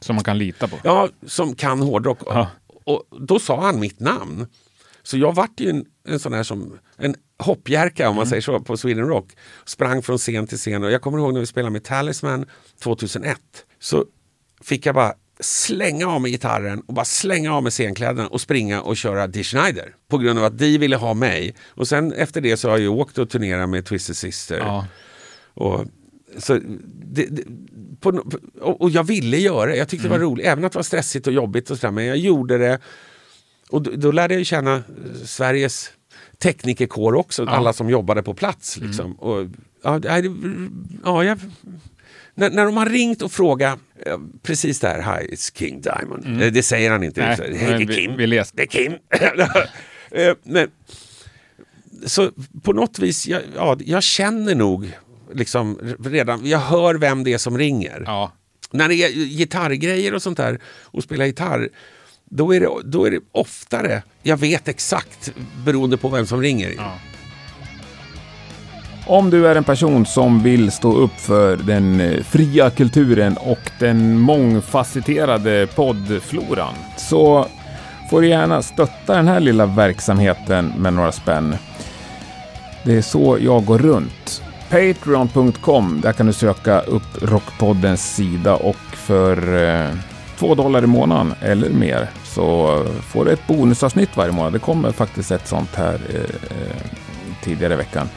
Som man kan lita på. ja, som kan hårdrock? Ja. Och då sa han mitt namn. Så jag vart ju en, en sån här som en hoppjerka om man säger så på Sweden Rock. Sprang från scen till scen och jag kommer ihåg när vi spelade med Talisman 2001. Så fick jag bara slänga av mig gitarren och bara slänga av mig scenkläderna och springa och köra Dee Schneider. På grund av att de ville ha mig. Och sen efter det så har jag åkt och turnerat med Twisted Sister. Ja. Och, så det, det, på, och, jag ville göra det. Jag tyckte det var roligt, även att det var stressigt och jobbigt. och så där, Men jag gjorde det. Och då, då lärde jag känna eh, Sveriges teknikerkår också, alla som jobbade på plats. Liksom. Och, ja, det- ja, jag, när, när de har ringt och frågat eh, precis det här, hi it's King Diamond. Eh, Det säger han inte. Nej, det är vi- Kim. vi läste. Det är Kim. Men, så på något vis, jag, ja, jag känner nog liksom redan, jag hör vem det är som ringer. Ja. När det är gitarrgrejer och sånt där och spela gitarr, då är, det, då är det oftare, jag vet exakt beroende på vem som ringer. Ja. Om du är en person som vill stå upp för den eh, fria kulturen och den mångfacetterade poddfloran så får du gärna stötta den här lilla verksamheten med några spänn. Det är så jag går runt. Patreon.com, där kan du söka upp Rockpoddens sida och för eh, två dollar i månaden eller mer så får du ett bonusavsnitt varje månad. Det kommer faktiskt ett sånt här eh, eh tidigare i veckan.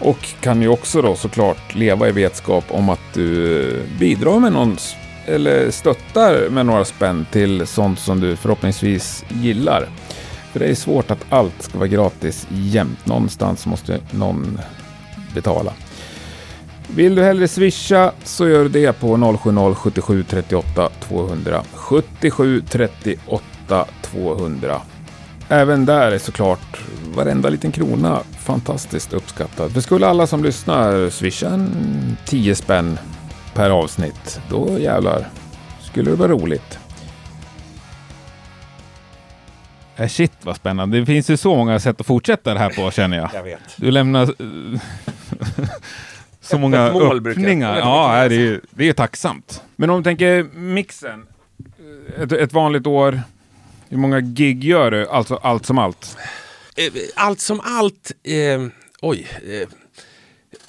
Och kan ju också då såklart leva i vetskap om att du bidrar med någon eller stöttar med några spänn till sånt som du förhoppningsvis gillar. För det är svårt att allt ska vara gratis jämt. Någonstans måste någon betala. Vill du hellre swisha så gör du det på 070 77 38 200. 77 38 200. Även där är såklart varenda liten krona fantastiskt uppskattad. För skulle alla som lyssnar swisha en 10 spänn per avsnitt, då jävlar skulle det vara roligt. Äh, shit vad spännande. Det finns ju så många sätt att fortsätta det här på känner jag. Jag vet. Du lämnar så många öppningar. Ja, det är, det är tacksamt. Men om du tänker mixen. Ett, ett vanligt år. Hur många gig gör du? Alltså allt som allt. Eh, Allt som allt, eh, oj. Eh,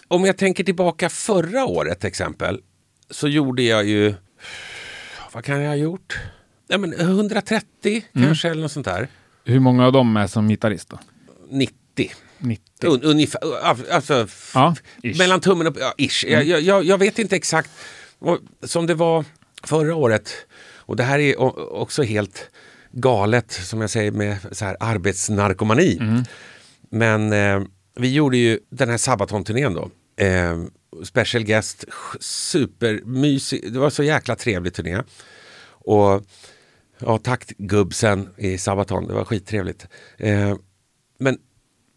om jag tänker tillbaka förra året till exempel, så gjorde jag ju, vad kan jag ha gjort? Ja, men 130 kanske eller något sånt där. Hur många av dem är som gitarrist då? 90. 90. Un, ungefär, alltså, Ja, mellan tummen och ja, ish. Jag, jag, jag, jag vet inte exakt som det var förra året. Och det här är också helt galet, som jag säger, med så här arbetsnarkomani. Men eh, vi gjorde ju den här Sabaton-turnén då. Eh, special guest, supermysig. Det var så jäkla trevlig turné. Och ja, tack gubbsen i Sabaton, det var skittrevligt. Eh, men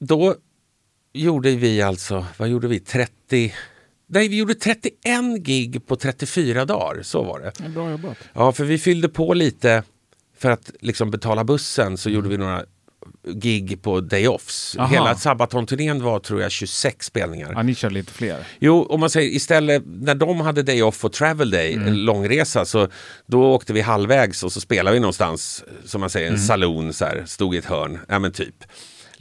då gjorde vi alltså, vad gjorde vi, 30... Nej, vi gjorde 31 gig på 34 dagar, så var det. Bra jobbat. Ja, för vi fyllde på lite för att liksom betala bussen så gjorde vi några gig på day-offs. Hela Sabaton-turnén var tror jag 26 spelningar. Ja, ni kör lite fler. Jo, om man säger istället när de hade day off och travel day, Mm. en långresa, så då åkte vi halvvägs och så spelade vi någonstans, som man säger, en Mm. saloon, så här, stod i ett hörn, ja men typ.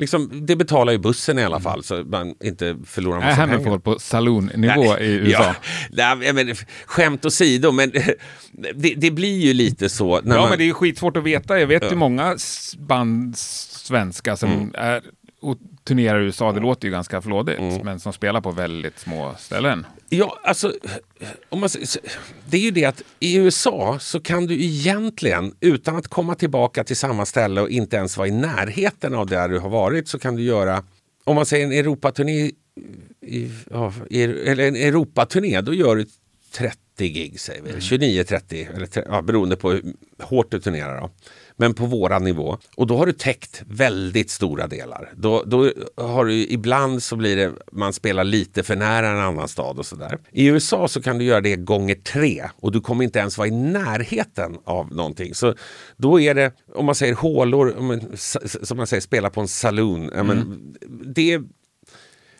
Liksom, det betalar ju bussen i alla fall så man inte förlorar Är massa pengar. Hammerfall på saloonnivå i USA? Ja, nej, men, skämt åsido, men det, det blir ju lite så. Ja, man, men det är ju skitsvårt att veta. Jag vet Ja. ju många band svenska som Mm. är och turnerar i USA. Det låter ju ganska flådigt, Mm. men som spelar på väldigt små ställen. Ja, alltså, om man, det är ju det att i USA så kan du egentligen, utan att komma tillbaka till samma ställe och inte ens vara i närheten av där du har varit, så kan du göra, om man säger en Europaturné, i, ja, i, eller en Europaturné, då gör du gig säger vi. 29-30, eller tre- ja, beroende på hur hårt du turnerar. Då. Men på våran nivå. Och då har du täckt väldigt stora delar. Då, då har du, ibland så blir det, man spelar lite för nära en annan stad och sådär. I USA så kan du göra det gånger tre och du kommer inte ens vara i närheten av någonting. Så då är det, om man säger hålor, som man säger, spela på en saloon. Ja, men, det,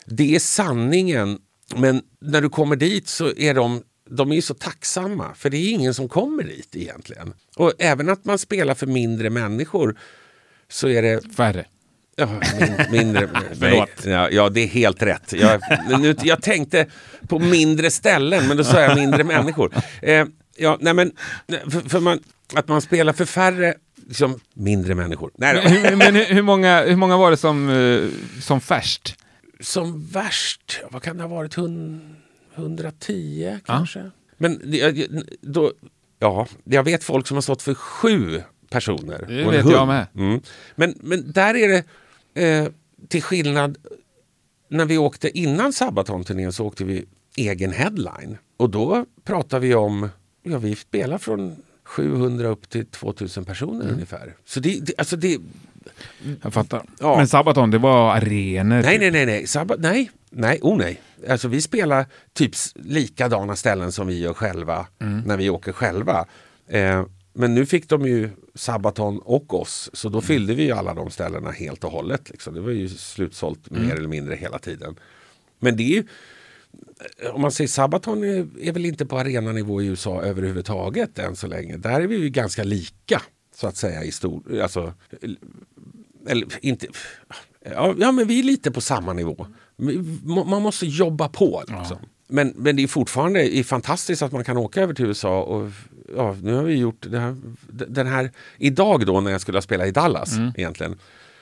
det är sanningen. Men när du kommer dit så är de de är ju så tacksamma, för det är ingen som kommer dit egentligen. Och även att man spelar för mindre människor så är det Färre. Ja, min, mindre... Förlåt. ja, ja, det är helt rätt. Jag, nu, jag tänkte på mindre ställen, men då sa jag mindre människor. Eh, ja, nej, men, för, för man, att man spelar för färre, liksom, mindre människor. Nej. Hur- Men hur, hur, många, hur många var det som, eh, som färst? Som värst, vad kan det ha varit? Hun, 110 kanske? Men det- jag- då, ja, jag vet folk som har stått för sju personer. Det vet hund. jag med. Mm. Men, men där är det, eh, till skillnad, när vi åkte innan Sabaton-turnén så åkte vi egen headline. Och då pratar vi om, ja vi spelar från 700 upp till 2000 personer Mm. ungefär. Så det, det, alltså det, Jag fattar. Ja. Men Sabaton, det var arenor. Nej, nej, nej, nej. Sabbat, nej, nej, oh nej. Alltså vi spelar typ likadana ställen som vi gör själva när vi åker själva. Eh, men nu fick de ju Sabaton och oss, så då fyllde vi ju alla de ställena helt och hållet. Liksom. Det var ju slutsålt mer eller mindre hela tiden. Men det är ju, om man säger Sabaton är, är väl inte på arenanivå i USA överhuvudtaget än så länge. Där är vi ju ganska lika så att säga i stor, alltså eller inte, ja men vi är lite på samma nivå. Man måste jobba på. Liksom. Men, men det är fortfarande är fantastiskt att man kan åka över till USA. Och, ja, nu har vi gjort här, den här... Idag då när jag skulle spela i Dallas egentligen.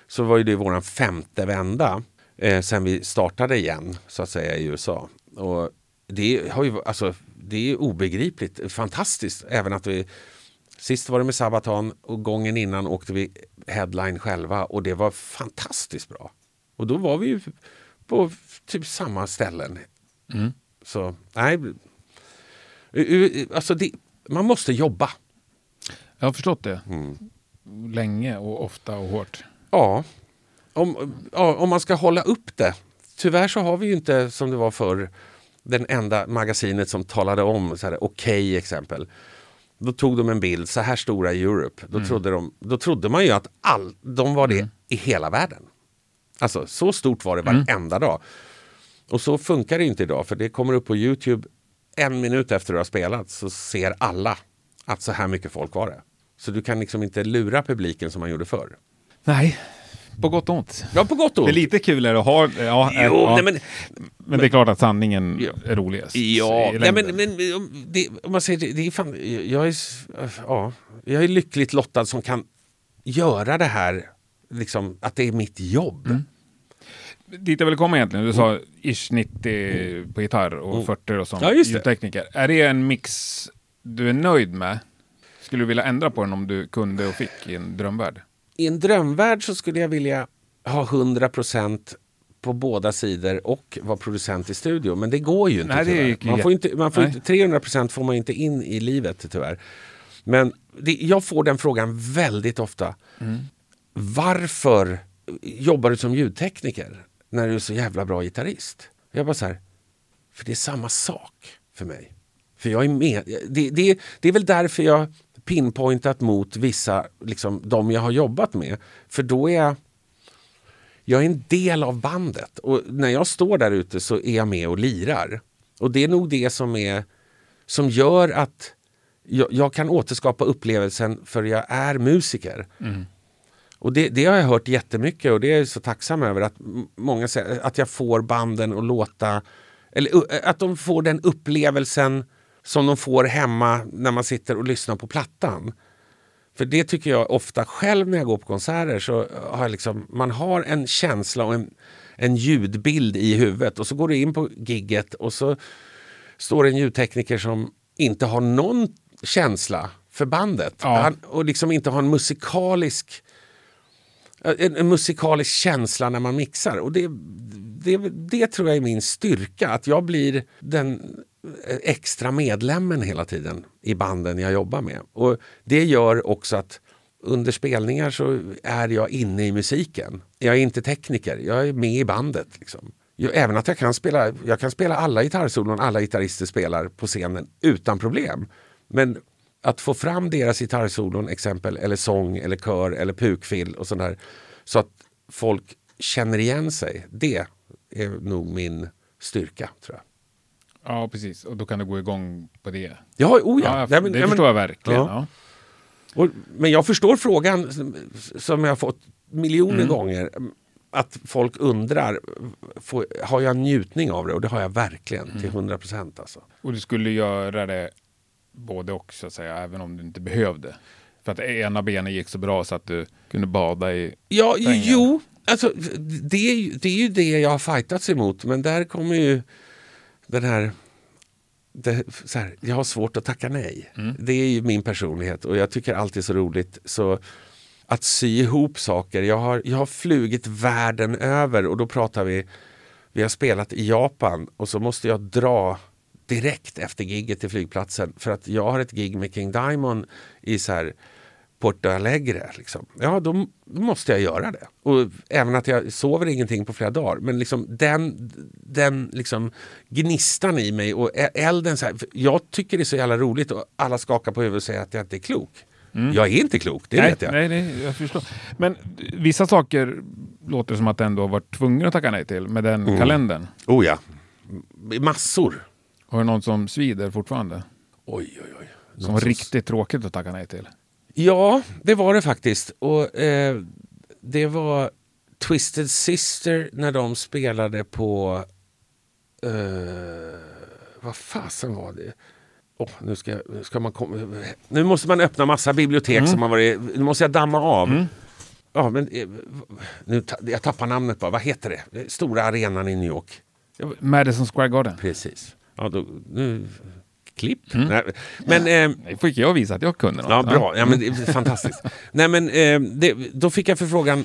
Så var ju det våran femte vända eh, sen vi startade igen så att säga i USA. Och det, har ju, alltså, det är obegripligt, fantastiskt. Även att vi Sist var det med Sabaton och gången innan åkte vi headline själva och det var fantastiskt bra. Och då var vi ju på typ samma ställen. Så nej, alltså det, man måste jobba. Jag har förstått det. Mm. Länge och ofta och hårt. Ja. Om, ja, om man ska hålla upp det. Tyvärr så har vi ju inte som det var förr den enda magasinet som talade om så här, okej exempel. Då tog de en bild, så här stora i Europe. Då, trodde, de, då trodde man ju att all, de var det i hela världen. Alltså så stort var det varenda dag. Och så funkar det inte idag för det kommer upp på Youtube en minut efter du har spelat så ser alla att så här mycket folk var det. Så du kan liksom inte lura publiken som man gjorde förr. Nej, på gott och ont. Ja, på gott och Det är ont. lite kul att ha. Ja, Jo, ja. nej, men, men det är klart att sanningen Ja. är roligast. ja, nej, men, men det, om man säger det, det är fan, jag är, ja, jag är lyckligt lottad som kan göra det här, liksom, att det är mitt jobb. Mm. Dit jag vill komma egentligen, du sa ish 90 på gitarr och 40 och sånt. Mm. Ja, just det. Ljudtekniker. Är det en mix du är nöjd med? Skulle du vilja ändra på den om du kunde och fick i en drömvärld? I en drömvärld så skulle jag vilja ha 100% på båda sidor och vara producent i studio. Men det går ju inte Nej, tyvärr. ju man får inte, man får inte, 300% får man inte in i livet tyvärr. Men det, jag får den frågan väldigt ofta. Mm. Varför jobbar du som ljudtekniker när du är så jävla bra gitarrist? Jag bara så här, för det är samma sak för mig. För jag är med. Det, det, det är väl därför jag pinpointat mot vissa, liksom de jag har jobbat med. För då är jag, jag är en del av bandet. Och när jag står där ute så är jag med och lirar. Och det är nog det som, är, som gör att jag, jag kan återskapa upplevelsen för jag är musiker. Mm. Och det, det har jag hört jättemycket och det är jag så tacksam över att många säger att jag får banden att låta eller att de får den upplevelsen som de får hemma när man sitter och lyssnar på plattan. För det tycker jag ofta själv när jag går på konserter så har jag liksom, man har en känsla och en, en ljudbild i huvudet och så går du in på gigget och så står det en ljudtekniker som inte har någon känsla för bandet Ja. Han, och liksom inte har en musikalisk Eh, en, en musikalisk känsla när man mixar. Och det, det, det tror jag är min styrka, att jag blir den eh, extra medlemmen hela tiden i banden jag jobbar med. Och Det gör också att under spelningar så är jag inne i musiken. Jag är inte tekniker, jag är med i bandet. Liksom. Jag, även att jag kan spela, jag kan spela alla gitarrsolon alla gitarrister spelar på scenen utan problem. Men att få fram deras gitarrsolon exempel eller sång eller kör eller pukfill och sånt där så att folk känner igen sig. Det är nog min styrka tror jag. Ja, precis. Och då kan du gå igång på det. Ja, oh ja. Ja, ja, men, det ja, men- förstår jag verkligen. Ja. Och, men jag förstår frågan som, jag har fått miljoner Mm. gånger. Att folk undrar, får, har jag njutning av det? Och det har jag verkligen Mm. till 100 procent. Alltså. Och du skulle göra det både och, så att säga, även om du inte behövde. För att ena benen gick så bra så att du kunde bada i... Ja, Pengar. jo, alltså, det, det är ju det jag har fightats emot. Men där kommer ju den här... Det, så här jag har svårt att tacka nej. Det är ju min personlighet och jag tycker allt är så roligt. Så att sy ihop saker. Jag har, jag har flugit världen över och då pratar vi... Vi har spelat i Japan och så måste jag dra direkt efter gigget till flygplatsen för att jag har ett gig med King Diamond i så här Porto Alegre. Liksom. Ja, då, då måste jag göra det. Och även att jag sover ingenting på flera dagar. Men liksom den, den liksom gnistan i mig och elden. Så här, jag tycker det är så jävla roligt och alla skakar på huvudet och säger att jag inte är klok. Jag är inte klok, det nej, vet jag. Nej, nej, jag förstår. Men vissa saker låter som att du ändå varit tvungen att tacka nej till med den Mm. kalendern. Oh ja, massor. Har du någon som svider fortfarande? Oj, oj, oj. Som var riktigt tråkigt att tacka nej till? Ja, det var det faktiskt. Och eh, Det var Twisted Sister när de spelade på... Eh, vad fasen var det? Åh, nu, ska, nu ska man komma... Nu måste man öppna massa bibliotek som har varit... Nu måste jag damma av. Ja, men, eh, nu, jag tappar namnet bara. Vad heter det? Stora arenan i New York. Madison Square Garden. Precis. Ja, då, nu, klipp. Nej, men... Eh, Nej, fick jag visa att jag kunde något. Ja, bra. Ja, men det är fantastiskt. Nej, men, eh, det, då fick jag förfrågan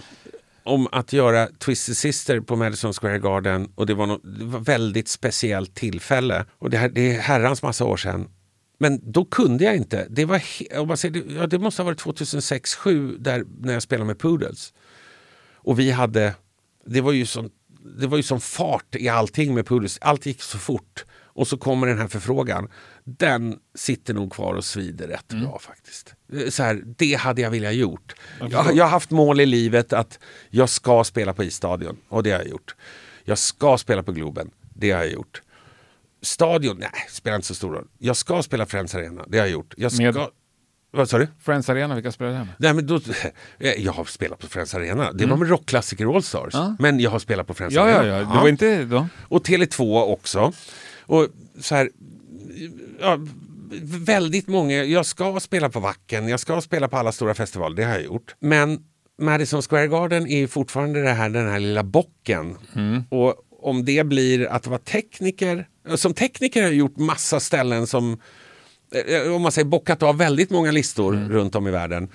om att göra Twisted Sister på Madison Square Garden och det var, ett väldigt speciellt tillfälle. Och det, här, det är herrans massa år sedan. Men då kunde jag inte. Det, var, om man säger, det- ja, det måste ha varit 2006-2007 där, när jag spelade med Poodles. Och vi hade, det var ju sån, det var ju sån fart i allting med Poodles. Allt gick så fort. Och så kommer den här förfrågan. Den sitter nog kvar och svider rätt bra faktiskt. Eh, Så här, det hade jag velat gjort. Jag, jag har haft mål i livet att jag ska spela på isstadion och det har jag gjort. Jag ska spela på Globen, det har jag gjort. Stadion, nej, spelar inte så stor roll. Jag ska spela Friends Arena, det har jag gjort. Jag ska... Med- Vad sa du? Friends Arena, vilka spelar det med? Nej, men då, jag har spelat på Friends Arena. Det var med rockklassiker Allstars. Ja. Men jag har spelat på Friends Ja, ja, Arena. ja. Det var inte då. Och Tele2 också. Och så här, ja, väldigt många, jag ska spela på Wacken, jag ska spela på alla stora festivaler, det har jag gjort. Men Madison Square Garden är ju fortfarande det här, den här lilla bocken. Och om det blir att vara tekniker, som tekniker har jag gjort massa ställen som, eh, om man säger bockat av väldigt många listor runt om i världen.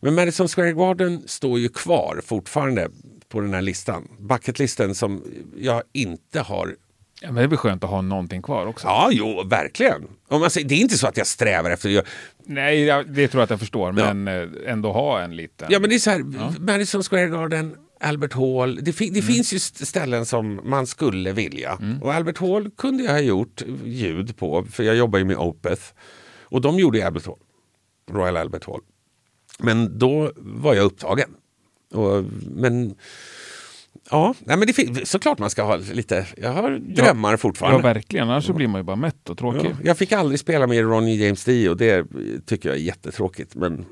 Men Madison Square Garden står ju kvar fortfarande på den här listan. Bucketlisten som jag inte har Ja, men det är väl skönt att ha någonting kvar också. Ja, jo, verkligen. Om man säger, det är inte så att jag strävar efter göra... Nej, jag, det tror jag att jag förstår, men eh, ändå ha en liten. Ja, men det är så här, Madison Square Garden, Albert Hall. Det, fi, det finns ju st- ställen som man skulle vilja. Och Albert Hall kunde jag ha gjort ljud på, för jag jobbar ju med Opeth. Och de gjorde ju Albert Hall, Royal Albert Hall. Men då var jag upptagen. Och, men ja, nej, men det såklart man ska ha lite... Jag har drömmar ja, fortfarande. verkligen. Annars så blir man ju bara mätt och tråkig. Ja, jag fick aldrig spela med Ronny James Dio och det tycker jag är jättetråkigt. Men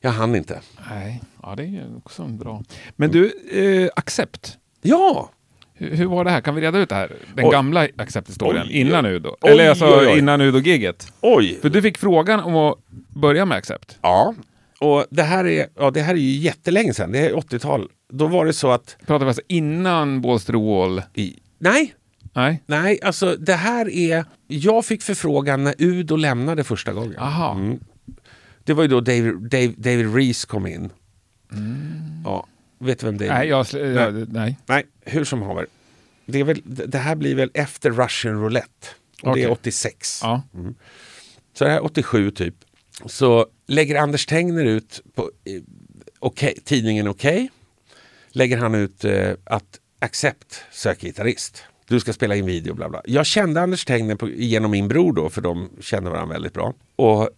jag hann inte. Nej, ja, det är ju också bra. Men du, eh, Accept. Ja! Hur, hur var det här? Kan vi reda ut det här? Den Oj. gamla Accept-historien. Innan då? Oj, Eller alltså oj, oj. innan Udo-giget. Oj! För du fick frågan om att börja med Accept. Ja. Och det här är, ja, det här är ju jättelänge sedan. Det är 80-tal. Då var det så att... Pratar vi alltså innan Bålster Wall? I, nej, Nej? nej, alltså det här är... Jag fick förfrågan när Udo lämnade första gången. Aha. Mm. Det var ju då David, David, David Reese kom in. Ja, vet du vem det är? Mm. Nej, jag, jag, nej. Nej, hur som haver. Det, är väl, det här blir väl efter Russian Roulette. Och Det är Okej. 86. Ja. Så det här är 87 typ. Så lägger Anders Tengner ut på eh, okay, tidningen Okej. lägger han ut eh, att Accept söker gitarrist. Du ska spela in video bla bla. Jag kände Anders Tengner på, genom min bror då för de kände varandra väldigt bra. Och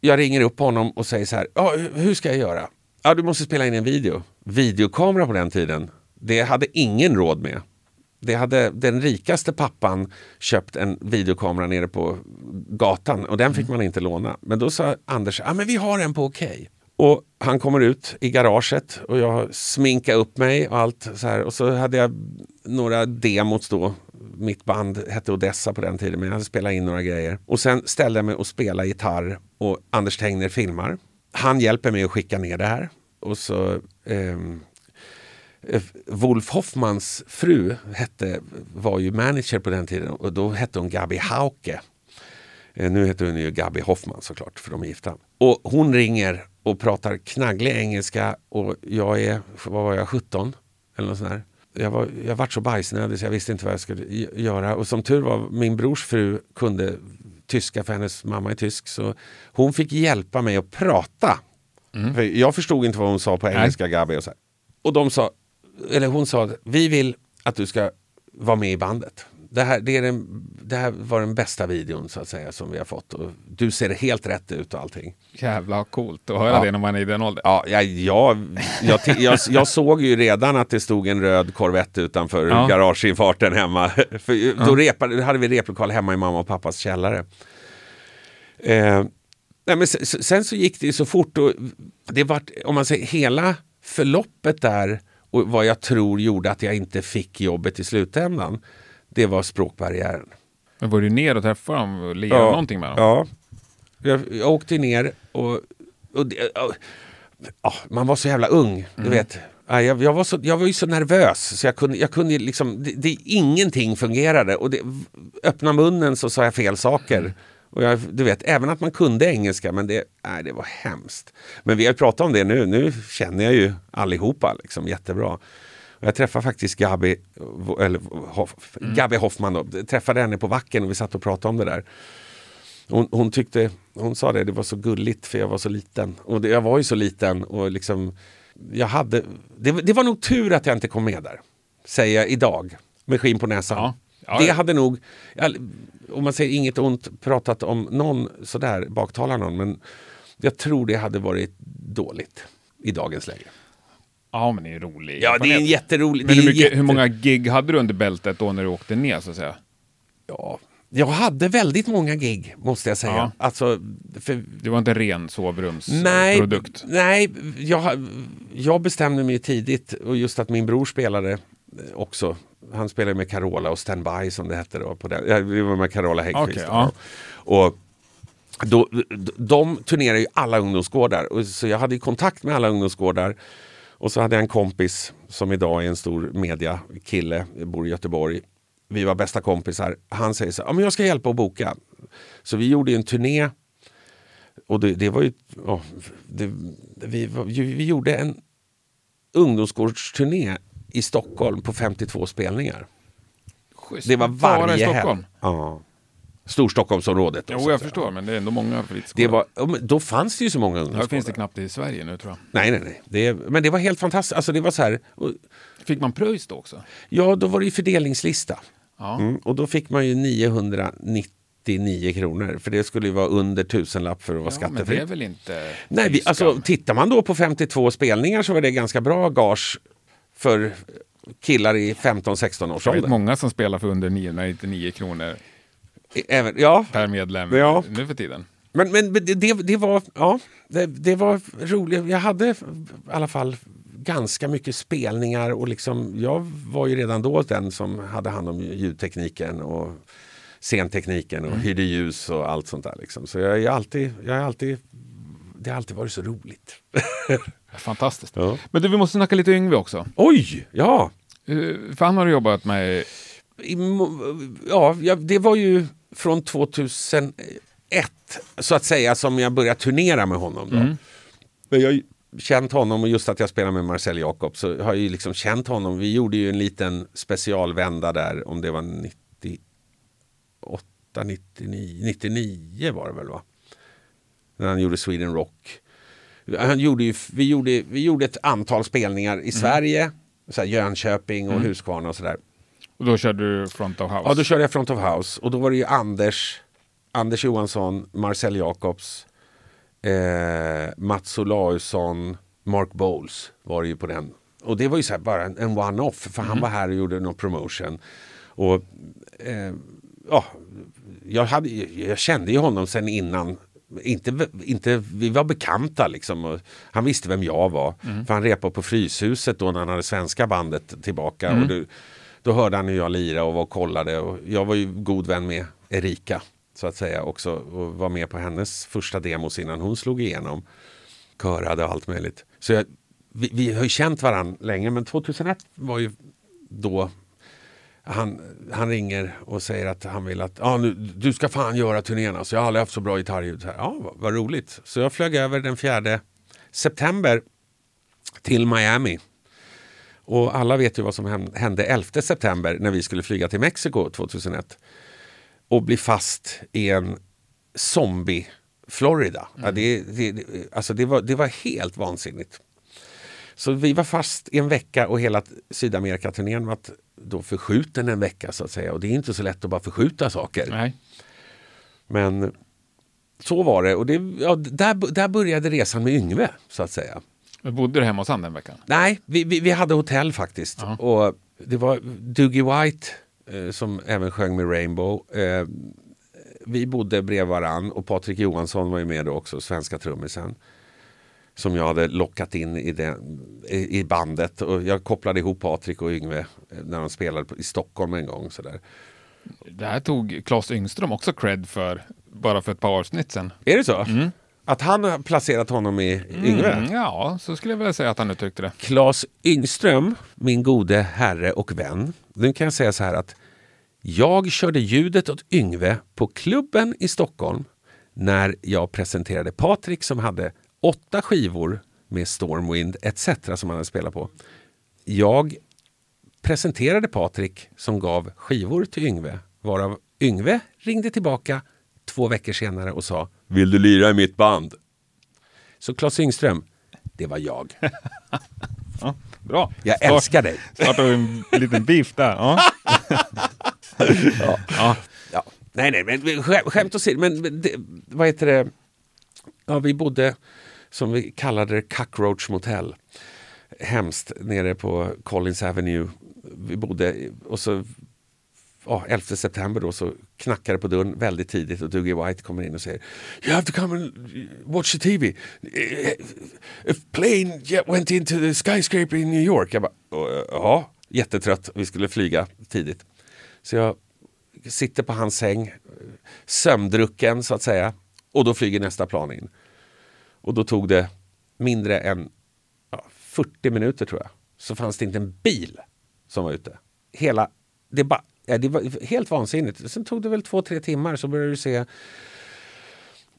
jag ringer upp honom och säger så här. Ja, hur ska jag göra? Ja, du måste spela in en video. Videokamera på den tiden. Det hade ingen råd med. Det hade den rikaste pappan köpt en videokamera nere på gatan och den fick man inte låna. Men då sa Anders, ja men vi har en på okej. Och han kommer ut i garaget och jag sminkar upp mig och allt så här. Och så hade jag några demos då. Mitt band hette Odessa på den tiden men jag hade spelat in några grejer. Och sen ställde jag mig och spelade gitarr och Anders Tengner filmar. Han hjälper mig att skicka ner det här. Och så Eh, Wolf Hoffmans fru hette, var ju manager på den tiden och då hette hon Gabi Hauke. Eh, Nu heter hon ju Gabi Hoffman såklart för de är gifta. Och hon ringer och pratar knagglig engelska och jag är, vad var jag, 17? Eller något sånt där. Jag, var, jag vart så bajsnödig så jag visste inte vad jag skulle göra. Och som tur var, min brors fru kunde tyska för hennes mamma är tysk. Så hon fick hjälpa mig att prata. För jag förstod inte vad hon sa på engelska, Gabi. Och, så här. och de sa, eller hon sa, att vi vill att du ska vara med i bandet. Det här, det, är den, det här var den bästa videon så att säga som vi har fått. Och du ser helt rätt ut och allting. Jävla coolt att höra Ja. det när man är i den åldern. Ja, jag, jag, jag, jag, jag såg ju redan att det stod en röd Corvette utanför Ja. garageinfarten hemma. För då, repade, då hade vi replokal hemma i mamma och pappas källare. Eh, nej, men sen, sen så gick det ju så fort. Och det vart, om man säger hela förloppet där och vad jag tror gjorde att jag inte fick jobbet i slutändan. Det var språkbarriären. Men var du ner och träffade dem och lirade någonting med dem? Ja. Jag, jag åkte ner och, och det, ja, ja, man var så jävla ung. Du Mm. vet. Ja, Jag, jag, var så, jag var ju så nervös så jag kunde, jag kunde liksom, det, det, ingenting fungerade. Och det, öppna munnen så sa jag fel saker. Och jag, du vet, även att man kunde engelska, men det, nej, det var hemskt. Men vi har pratat om det nu, nu känner jag ju allihopa liksom, jättebra. Och jag träffade faktiskt Gabi, eller Hoff, Mm. Gabi Hoffman, då. Jag träffade henne på Wacken och vi satt och pratade om det där. Hon, hon tyckte, hon sa det, det var så gulligt för jag var så liten. Och det, jag var ju så liten och liksom, jag hade, det, det var nog tur att jag inte kom med där. Säger jag idag, med skinn på näsan. Ja. Ja, det hade nog, om man säger inget ont, pratat om någon sådär, baktalar någon, men jag tror det hade varit dåligt i dagens läge. Ja, men det är roligt. Ja, det är en jätterolig... Men hur, mycket, jätte- hur många gig hade du under bältet då när du åkte ner så att säga? Ja, jag hade väldigt många gig, måste jag säga. Ja. Alltså, för Det var inte en ren Nej, sovrumsprodukt? nej jag, jag bestämde mig tidigt och just att min bror spelade också. Han spelade med Carola och Standby som det hette då. På den. Ja, Vi var med Carola Häggkvist. Då. ja. Och då, de turnerar ju alla ungdomsgårdar. Och så jag hade ju kontakt med alla ungdomsgårdar. Och så hade jag en kompis som idag är en stor mediakille, bor i Göteborg. Vi var bästa kompisar. Han säger så här, ja, men jag ska hjälpa att boka. Så vi gjorde ju en turné och det, det var ju... ja, det, vi, ju- vi gjorde en ungdomsgårdsturné i Stockholm på 52 spelningar. Schysst. Det var Bara varje i Stockholm? helg. Ja. Storstockholmsområdet. då, Jo, jag förstår, men det är ändå många. Det var, ja, då fanns det ju så många ungdomsgårdar. finns det knappt i Sverige nu tror jag. Nej, nej, nej. Det, men det var helt fantastiskt. Alltså, det var så här, och, Fick man pröjs då också? ja, då var det ju fördelningslista. Ja. Mm, och då fick man ju 999 kronor. För det skulle ju vara under tusenlapp för att vara ja men det skattefritt. är väl inte... Nej, vi, alltså, tittar man då på 52 spelningar så var det ganska bra gage för killar i 15-16 års ålder. många som spelar för under 999 kronor Även, ja, per medlem Ja. nu för tiden. men, men det, det, var, ja, det, det var roligt. Jag hade i alla fall ganska mycket spelningar och liksom, jag var ju redan då den som hade hand om ljudtekniken och scentekniken och hyrde ljus och allt sånt där. Liksom. Så jag är alltid, jag är alltid, det har alltid varit så roligt. Fantastiskt. Ja. Men du, vi måste snacka lite Yngve också. Oj, ja! För han har du jobbat med... Ja, det var ju från 2001 så att säga som jag började turnera med honom. Då. Men jag har känt honom och just att jag spelar med Marcel Jacob så har jag ju liksom känt honom. Vi gjorde ju en liten specialvända där om det var 98 99, 99 var det väl va? När han gjorde Sweden Rock. Han gjorde ju, vi, gjorde, vi gjorde ett antal spelningar i Sverige. Så här Jönköping och Huskvarna och sådär. Och då körde du Front of House? Ja, då körde jag Front of House och då var det ju Anders, Anders Johansson, Marcel Jacobs, eh, Mats Olausson, Mark Bowles var det ju på den. Och det var ju så här bara en, en one-off för han var här och gjorde någon promotion. Och eh, ja, jag, hade, jag kände ju honom sen innan. Inte, inte, vi var bekanta liksom. Han visste vem jag var. För han repade på Fryshuset då när han hade svenska bandet tillbaka. Och då, då hörde han hur jag lirade och var och kollade. Och jag var ju god vän med Erika så att säga också. Och var med på hennes första demos innan hon slog igenom. Körade och allt möjligt. Så jag, vi, vi har ju känt varandra länge men 2001 var ju då han, han ringer och säger att han vill att ah, nu, du ska fan göra turnén. Alltså, jag har aldrig haft så bra gitarrljud. Ja, vad, vad roligt. Så jag flög över den 4 september till Miami. Och alla vet ju vad som hände 11 september när vi skulle flyga till Mexiko 2001. Och bli fast i en zombie Florida. Ja, det, det, det- alltså det, var, det var helt vansinnigt. Så vi var fast i en vecka och hela Sydamerikaturnén var att då förskjuten en vecka så att säga. Och det är inte så lätt att bara förskjuta saker. Nej. Men så var det och det, ja, där, där började resan med Yngve så att säga. Men bodde du hemma hos han den veckan? Nej, vi, vi, vi hade hotell faktiskt. Ja. Och det var Dougie White eh, som även sjöng med Rainbow. Eh, vi bodde bredvid varann och Patrik Johansson var ju med då också, svenska trummisen. Som jag hade lockat in i, det, i, bandet. Och jag kopplade ihop Patrik och Yngve eh, när de spelade på, i Stockholm en gång. Sådär. Det här tog Claes Yngström också cred för, bara för ett par avsnitt sedan. Är det så? Att han har placerat honom i Yngve? Mm, ja, så skulle jag vilja säga att han uttryckte det. Claes Yngström, min gode herre och vän. Nu kan jag säga så här att jag körde ljudet åt Yngve på klubben i Stockholm när jag presenterade Patrik som hade åtta skivor med Stormwind etc. som han hade spelat på. Jag presenterade Patrik som gav skivor till Yngve varav Yngve ringde tillbaka två veckor senare och sa Vill du lira i mitt band? Så Claes Yngström, det var jag. Ja, bra. Jag Start- älskar dig. Startar vi en liten beef där. Ja. Ja. Ja. Nej, nej, men skämt, åsido. Men det, vad heter det? Ja, vi bodde, som vi kallade det, Cockroach Motel. Hemskt, nere på Collins Avenue. Vi bodde, och så oh, 11 september då så knackade det på dörren väldigt tidigt och Dougie White kommer in och säger You have to come and watch the TV. A plane went into the skyscraper in New York. Jag bara, ja, jättetrött. Vi skulle flyga tidigt. Så jag sitter på hans säng, sömndrucken så att säga. Och då flyger nästa plan in. Och då tog det mindre än ja, 40 minuter tror jag. Så fanns det inte en bil som var ute. Hela, det, ba, ja, det var helt vansinnigt. Sen tog det väl två, tre timmar så började du se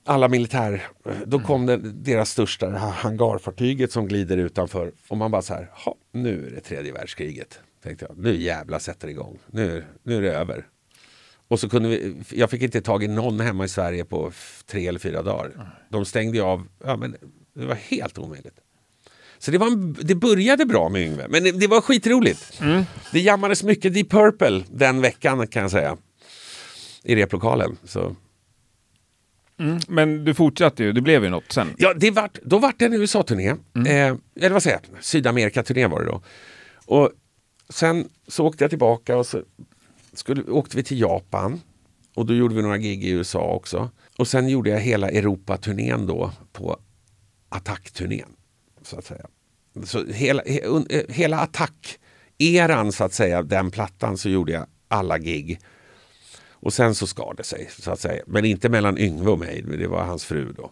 alla militär. Då kom det, deras största hangarfartyget som glider utanför. Och man bara så här, "Ha, nu är det tredje världskriget. Tänkte jag, nu jävla sätter det igång. Nu, nu är det över. Och så kunde vi, jag fick inte tag i någon hemma i Sverige på tre eller fyra dagar. De stängde ju av, ja, men det var helt omöjligt. Så det, var en, det började bra med Yngve, men det, det var skitroligt. Det jammades mycket Deep Purple den veckan kan jag säga. I replokalen. Så. Mm. Men du fortsatte ju, det blev ju något sen. Ja, det vart, då vart det en USA-turné. Eh, eller vad säger jag? Sydamerika-turné var det då. Och sen så åkte jag tillbaka och så skulle, åkte vi till Japan. Och då gjorde vi några gig i USA också. Och sen gjorde jag hela Europa-turnén då på Attack-turnén. Så att säga. Så hela, he, un, eh, hela Attack-eran så att säga, den plattan så gjorde jag alla gig. Och sen så skar det sig så att säga. Men inte mellan Yngve och mig, det var hans fru då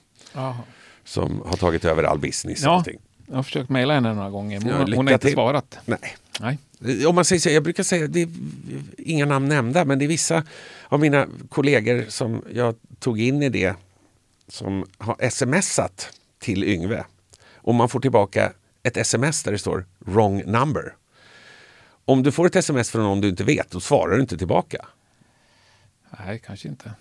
som har tagit över all business. och Ja, allting. Jag har försökt mejla henne några gånger, men hon, hon har inte till. svarat. Nej. Nej. Om man säger så, jag brukar säga, det är inga namn nämnda, men det är vissa av mina kollegor som jag tog in i det som har smsat till Yngve. Och man får tillbaka ett sms där det står wrong number. Om du får ett sms från någon du inte vet, då svarar du inte tillbaka. Nej, kanske inte.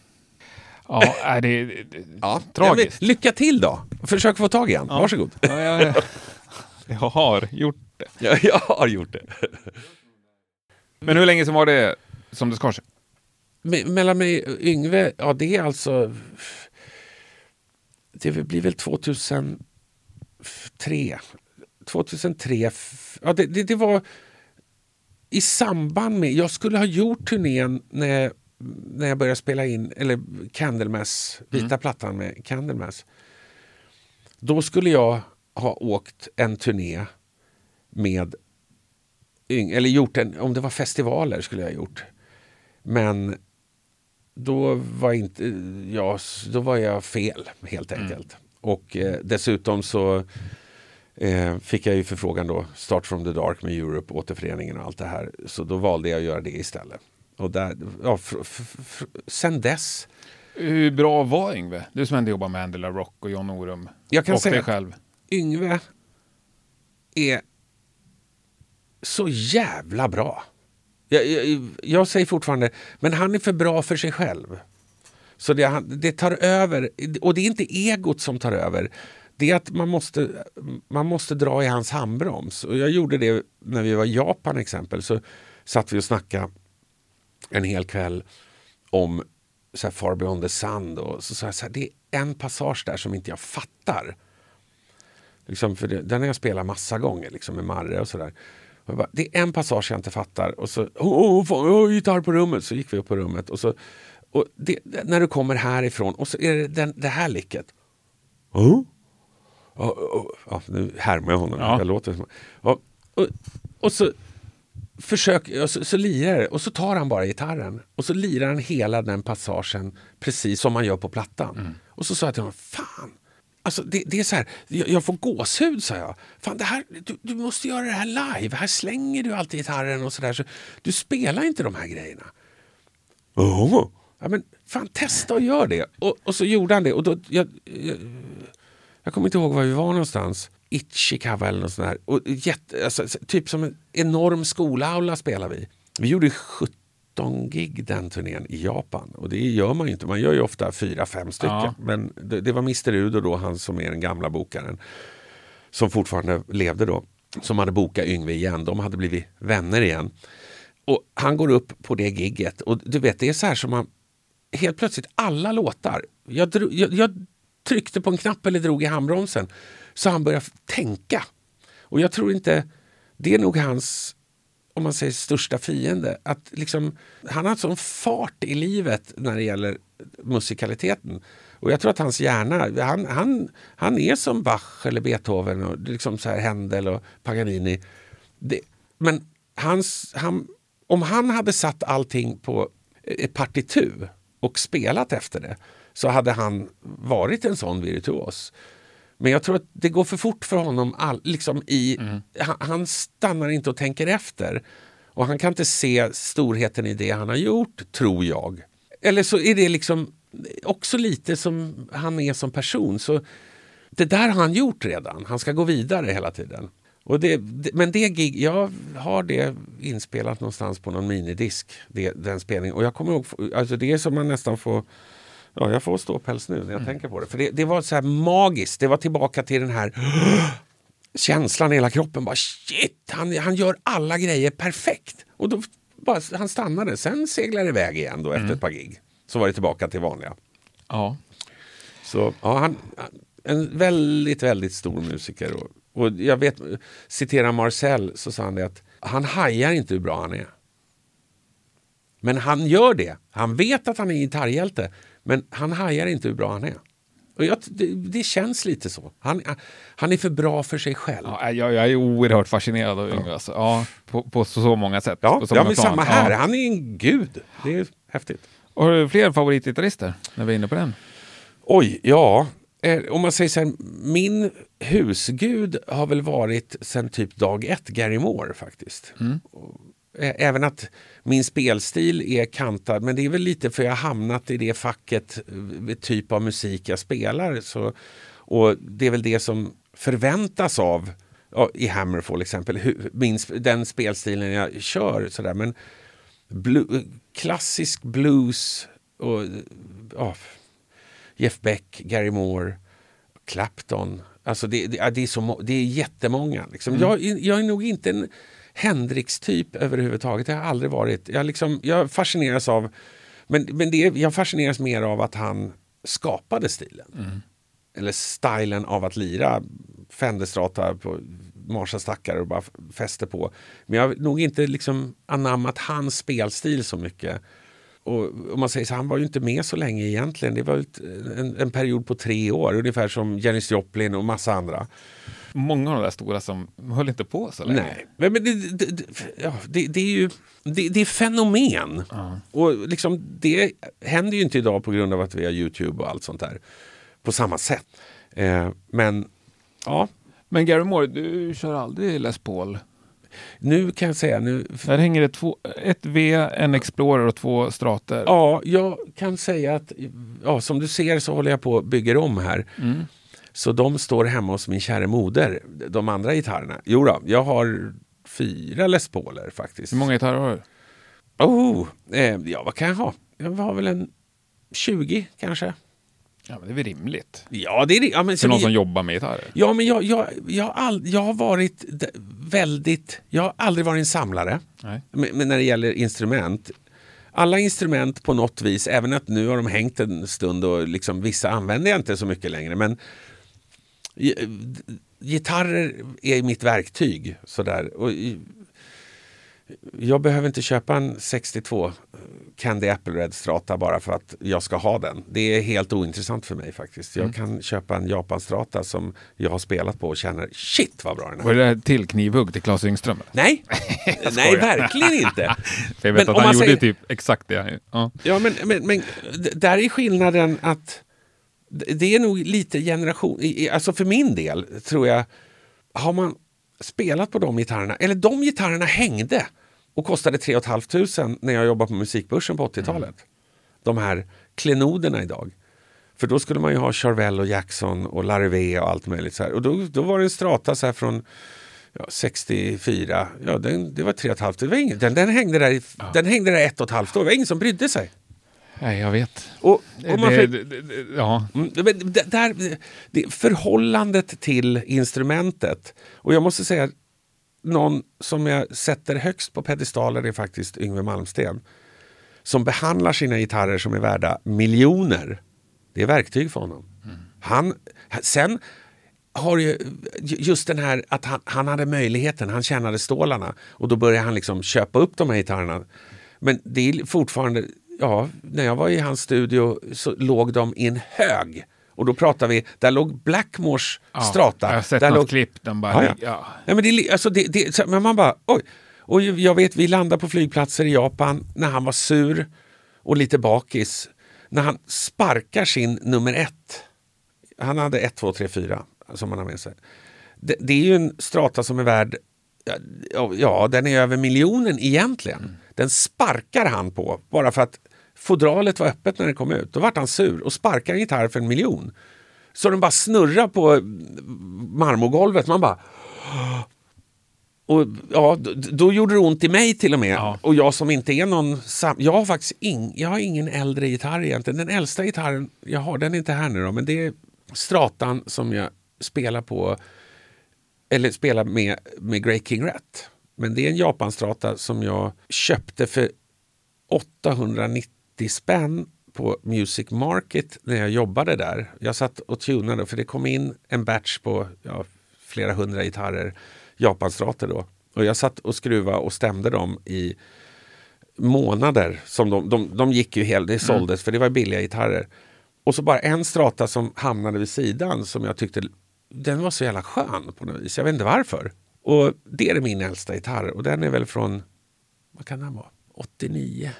Ja, nej, det, det, det Ja, tragiskt. men lycka till då! Försök få tag i han. Varsågod. Ja, jag, jag har gjort det. Ja, jag har gjort det. Men hur länge sedan var det som det skar sig? Me- mellan mig och Yngve, ja det är alltså... Det blir väl 2003. 2003, f- ja det, det, det var i samband med, jag skulle ha gjort turnén när, när jag började spela in, eller Candlemass, vita plattan med Candlemass. Då skulle jag ha åkt en turné med, eller gjort en, om det var festivaler skulle jag ha gjort. Men då var, inte jag, då var jag fel helt enkelt. Och eh, dessutom så eh, fick jag ju förfrågan då, Start from the Dark med Europe, återföreningen och allt det här. Så då valde jag att göra det istället. Och där, ja, sen dess, Hur bra var Yngve? Du som ändå jobbar med Angela Rock och John Orum. Jag kan och säga dig själv. Yngve är så jävla bra. Jag, jag, jag säger fortfarande, men han är för bra för sig själv. Så det, det tar över, och det är inte egot som tar över. Det är att man måste, man måste dra i hans handbroms. Och jag gjorde det när vi var i Japan exempel. Så satt vi och snackade en hel kväll om så här, Far Beyond the Sun. Och så sa jag så här, det är en passage där som inte jag fattar. Liksom, för det, den har jag spelat massa gånger liksom, med Marre och sådär. Och det är en passage jag inte fattar. Och så, fan, jag har gitarr på rummet. Så gick vi upp på rummet. Och så, och det, när du kommer härifrån och så är det den, det här licket. Oh? Ja, ja, ja, nu härmar jag honom. Ja. Jag låter som... Ja, och, och så försöker, och så, så lirar det och så tar han bara gitarren och så lirar han hela den passagen precis som man gör på plattan. Och så sa jag till honom, fan, alltså det, det är så här, jag, jag får gåshud sa jag. Fan, det här, du, du måste göra det här live, här slänger du alltid gitarren och sådär. Så du spelar inte de här grejerna. Oh. Ja, men fan, testa och gör det. Och, och så gjorde han det. Och då, jag, jag, jag kommer inte ihåg var vi var någonstans. Ichikawa eller något sånt där. Och jätte, alltså, typ som en enorm skolaula spelade vi. Vi gjorde 17 gig den turnén i Japan. Och det gör man ju inte. Man gör ju ofta fyra, fem stycken. Ja. Men det, det var Mr Udo då, han som är den gamla bokaren. Som fortfarande levde då. Som hade bokat Yngve igen. De hade blivit vänner igen. Och han går upp på det gigget och du vet det är så här som man helt plötsligt alla låtar. Jag, jag, jag tryckte på en knapp eller drog i handbromsen så han börjar tänka. Och jag tror inte, det är nog hans om man säger största fiende. Att liksom, han har en sån fart i livet när det gäller musikaliteten. Och jag tror att hans hjärna, han, han, han är som Bach eller Beethoven och liksom så här Händel och Paganini. Det, men hans, han, om han hade satt allting på ett partitur och spelat efter det så hade han varit en sån virtuos. Men jag tror att det går för fort för honom. All, liksom i, han, han stannar inte och tänker efter. Och han kan inte se storheten i det han har gjort, tror jag. Eller så är det liksom också lite som han är som person. Så det där har han gjort redan. Han ska gå vidare hela tiden. Och det, men det gig, jag har det inspelat någonstans på någon minidisk, det, den spelningen. Och jag kommer ihåg, alltså det är som man nästan får Ja, jag får ståpäls nu när jag tänker på det. För det, det var så här magiskt. Det var tillbaka till den här känslan i hela kroppen. Bara shit, han, han gör alla grejer perfekt. Och då bara, han stannade. Sen seglade det iväg igen då efter ett par gig. Så var det tillbaka till vanliga. Ja. Så ja, han, en väldigt, väldigt stor musiker. Och, och jag vet, citera Marcel så sa han det att han hajar inte hur bra han är. Men han gör det. Han vet att han är gitarrhjälte. Men han hajar inte hur bra han är. Och jag, det, det känns lite så. Han, han är för bra för sig själv. Ja, jag, jag är oerhört fascinerad av Yngve. Alltså. Ja, på, på så, så många sätt. Ja, ja men samma här. Ja. Han är en gud. Det är häftigt. Och Har du fler favoritgitarrister när vi är inne på den? Oj, ja. Eh, om man säger så här, min husgud har väl varit sen typ dag ett Gary Moore faktiskt. Och, eh, Även att min spelstil är kantad, men det är väl lite för jag har hamnat i det facket, eh, typ av musik jag spelar. Så, och det är väl det som förväntas av i Hammerfall exempel, hur, min, den spelstilen jag kör. Sådär. Men blu, klassisk blues och ja, Jeff Beck, Gary Moore, Clapton. Alltså det, det, det, är, så, det är jättemånga. Liksom. Jag, jag är nog inte en Hendrix-typ överhuvudtaget. Det har jag aldrig varit. Jag, liksom, jag fascineras av... Men, men det, jag fascineras mer av att han skapade stilen. Eller stilen av att lira Fenderstrata på Marshallstackar och bara fäste på. Men jag har nog inte liksom anammat hans spelstil så mycket. Och om man säger så, han var ju inte med så länge egentligen. Det var en, en period på tre år, ungefär som Janis Joplin och massa andra. Många av de där stora som höll inte på så länge. Nej, men det, det, det, ja, det, det är ju det, är fenomen. Och liksom, det händer ju inte idag på grund av att vi har Youtube och allt sånt där på samma sätt. Eh, men ja, Men Gary Moore, du kör aldrig Les Paul? nu kan jag säga nu, Där hänger det två, ett V, en Explorer och två Strater. Ja, jag kan säga att ja, som du ser så håller jag på och bygger om här. Mm. Så de står hemma hos min kära moder, de andra gitarrerna. Jo då, jag har fyra Les Pauler faktiskt. Hur många gitarrer har du? Oh, eh, ja, vad kan jag ha? Jag har väl en 20 kanske. Ja, men det är väl rimligt. Ja, det är. Ja, men, För någon det- som jobbar med gitarrer. Ja, men jag, jag, jag, har all, jag har varit väldigt... Jag har aldrig varit en samlare Nej. men, men när det gäller instrument. Alla instrument på något vis, även att nu har de hängt en stund och liksom, vissa använder jag inte så mycket längre. Men gitarrer är mitt verktyg. Sådär. Och, jag behöver inte köpa en 62 Candy Apple Red Strata bara för att jag ska ha den. Det är helt ointressant för mig faktiskt. Jag kan köpa en Japan Strata som jag har spelat på och känner shit vad bra den Var är. det där till knivhugg till Claes Engström? Nej, nej verkligen inte. Jag vet Men att han gjorde säger- typ exakt det. Ja. Ja, men, men, men där är skillnaden att det är nog lite generation... Alltså för min del tror jag, har man spelat på de gitarrerna, eller de gitarrerna hängde och kostade 3 500 när jag jobbade på musikbörsen på 80-talet. De här klenoderna idag. För då skulle man ju ha Charvel och Jackson och Larry V och allt möjligt. Så här. Och då, då var det en strata så här från ja, 64. Ja, den, det var 3 500. Det var ingen, den, den, hängde där i, den hängde där ett och ett halvt år. Det var ingen som brydde sig. Nej, jag vet. Och, och man det, det, det, ja. Mm, där, det, förhållandet till instrumentet. Och jag måste säga, någon som jag sätter högst på pedestalen är faktiskt Yngwie Malmsteen. Som behandlar sina gitarrer som är värda miljoner. Det är verktyg för honom. Han, sen har ju just den här att han, han hade möjligheten, han tjänade stålarna och då började han liksom köpa upp de här gitarrerna. Men det är fortfarande, ja, när jag var i hans studio så låg de i en hög. Och då pratar vi, där låg Blackmores Ja, strata. Jag har sett där något låg, klipp. Bara, Ja, ja, ja. Men det, alltså det, det, så- men man bara, oj. Och jag vet, vi landade på flygplatser i Japan när han var sur och lite bakis. När han sparkar sin nummer ett. Han hade ett, två, tre, fyra som han har med sig. Det, det är ju en strata som är värd, ja, den är över miljonen egentligen. Den sparkar han på bara för att fodralet var öppet när det kom ut. Då vart han sur och sparkar en gitarr för en miljon. Så den bara snurrar på marmorgolvet. Man bara... Och ja, då, då gjorde det ont i mig till och med. Ja. Och jag som inte är någon... Jag har faktiskt ing, jag har ingen äldre gitarr egentligen. Den äldsta gitarren jag har, den är inte här nu då, men det är stratan som jag spelar på eller spelar med, med Grey King Rat. Men det är en Japanstrata som jag köpte för 890 spänn på Music Market när jag jobbade där. Jag satt och tunade för det kom in en batch på ja, flera hundra gitarrer, Japanstrator då. Och jag satt och skruvade och stämde dem i månader. Som de, de, de gick ju hel, det såldes för det var billiga gitarrer. Och så bara en strata som hamnade vid sidan som jag tyckte den var så jävla skön på något vis. Jag vet inte varför. Och det är min äldsta gitarr och den är väl från, vad kan den vara, 89?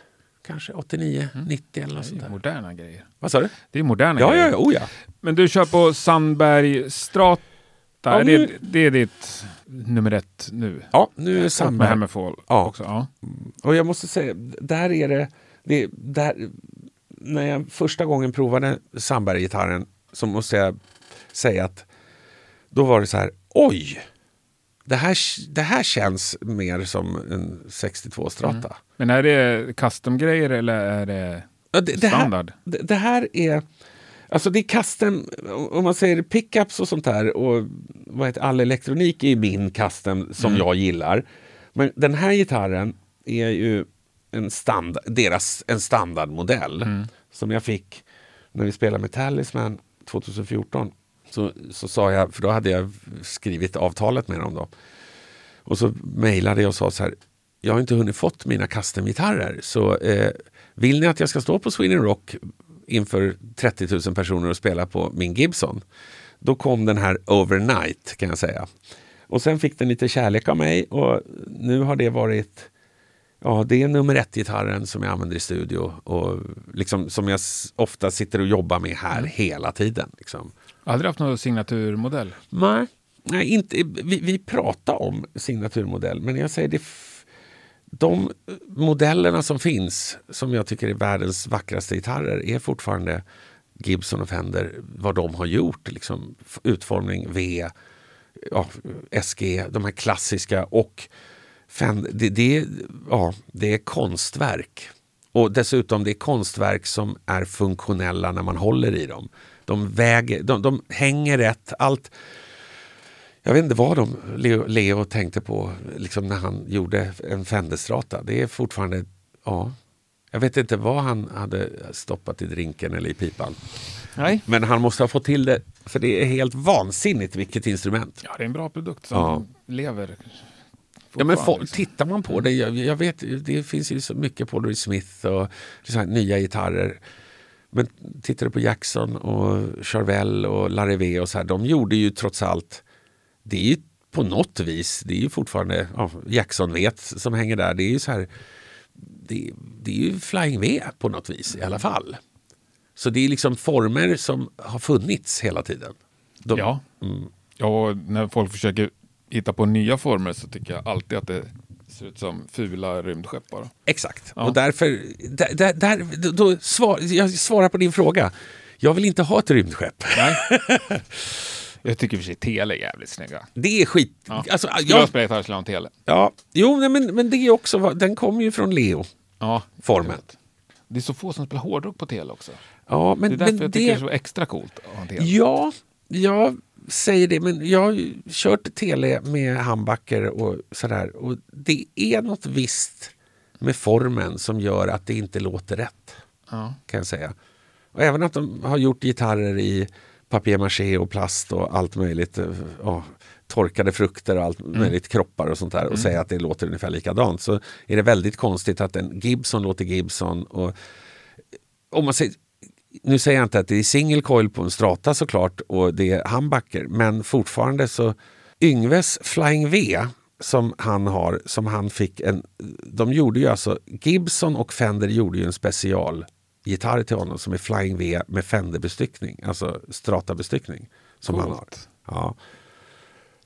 Kanske 89, 90 eller något sånt är där. moderna grejer. Vad sa du? Det är moderna Ja, grejer. ja, ja, oh ja. Men du kör på Sandberg Strata. Ja, nu- det, det är ditt nummer ett nu? Ja, nu är det Med. Hammerfall Ja. också? Ja. Och jag måste säga, där är det, det där, när jag första gången provade Sandberg-gitarren så måste jag säga att då var det så här, oj! Det här, det här känns mer som en 62 Strata. Men är det custom-grejer eller är det... Ja, det, det, här, Standard. det, det här är... Alltså det är custom, om man säger pickups och sånt där och vad heter, all elektronik är ju min custom som jag gillar. Men den här gitarren är ju en, standard, deras, en standardmodell som jag fick när vi spelade med Talisman 2014. Så, så sa jag, för då hade jag skrivit avtalet med dem då. Och så mejlade jag och sa så här, jag har inte hunnit fått mina custom-gitarrer så eh, vill ni att jag ska stå på Sweden Rock inför 30 000 personer och spela på min Gibson? Då kom den här overnight kan jag säga. Och sen fick den lite kärlek av mig och nu har det varit Ja, det är nummer ett-gitarren som jag använder i studio och liksom, som jag ofta sitter och jobbar med här hela tiden. Liksom. Aldrig haft någon signaturmodell? Nej, nej inte, vi, vi pratar om signaturmodell, men jag säger det de modellerna som finns, som jag tycker är världens vackraste gitarrer, är fortfarande Gibson och Fender, vad de har gjort. Liksom, utformning, V, ja, SG, de här klassiska och Fender, det, det, ja, det är konstverk. Och dessutom det är konstverk som är funktionella när man håller i dem. De, väger, de, de hänger rätt. Allt, jag vet inte vad de, Leo, Leo tänkte på liksom när han gjorde en Fenderstrata. Det är fortfarande, ja. Jag vet inte vad han hade stoppat i drinken eller i pipan. Nej. Men han måste ha fått till det, för det är helt vansinnigt vilket instrument. Ja, det är en bra produkt som Ja. lever Ja, men fortfarande, fo- tittar man på det, jag, jag vet, det finns ju så mycket Reed Smith och här nya gitarrer. Men tittar du på Jackson och Charvel och Larrivée och så här, de gjorde ju trots allt, det är ju på något vis, det är ju fortfarande ja, Jackson vet som hänger där, det är ju så här, det, det är ju Flying V på något vis i alla fall. Så det är liksom former som har funnits hela tiden. De, Ja. Mm. ja, och när folk försöker hitta på nya former så tycker jag alltid att det ser ut som fula rymdskepp bara. Exakt. Ja. Och därför, där, där, där, då, svar, jag svarar på din fråga. Jag vill inte ha ett rymdskepp. Nej. jag tycker i och för sig Tele är jävligt snygga. Det är skit. Ja. Alltså, jag jag, spela gitarr en Tele. ja, jo, nej, men, men det är också, den kommer ju från Leo. Ja. Formen. Det är så få som spelar hårdrock på Tele också. Ja, Det men, är därför men jag tycker det är det, så extra coolt att ha en Tele. ja, jag säger det, men jag har ju kört tele med handbacker och sådär. Och det är något visst med formen som gör att det inte låter rätt. Ja. kan jag säga. Och även att de har gjort gitarrer i papier-maché och plast och allt möjligt. eh, ja, torkade frukter och allt möjligt, kroppar och sånt där och säga att det låter ungefär likadant. Så är det väldigt konstigt att en Gibson låter Gibson. Och, om man säger, nu säger jag inte att det är single coil på en strata såklart och det är humbucker, men fortfarande så Yngves Flying V som han har, som han fick en, de gjorde ju alltså, Gibson och Fender gjorde ju en specialgitarr till honom som är Flying V med Fender-bestyckning, alltså strata-bestyckning som han har. Coolt. Ja.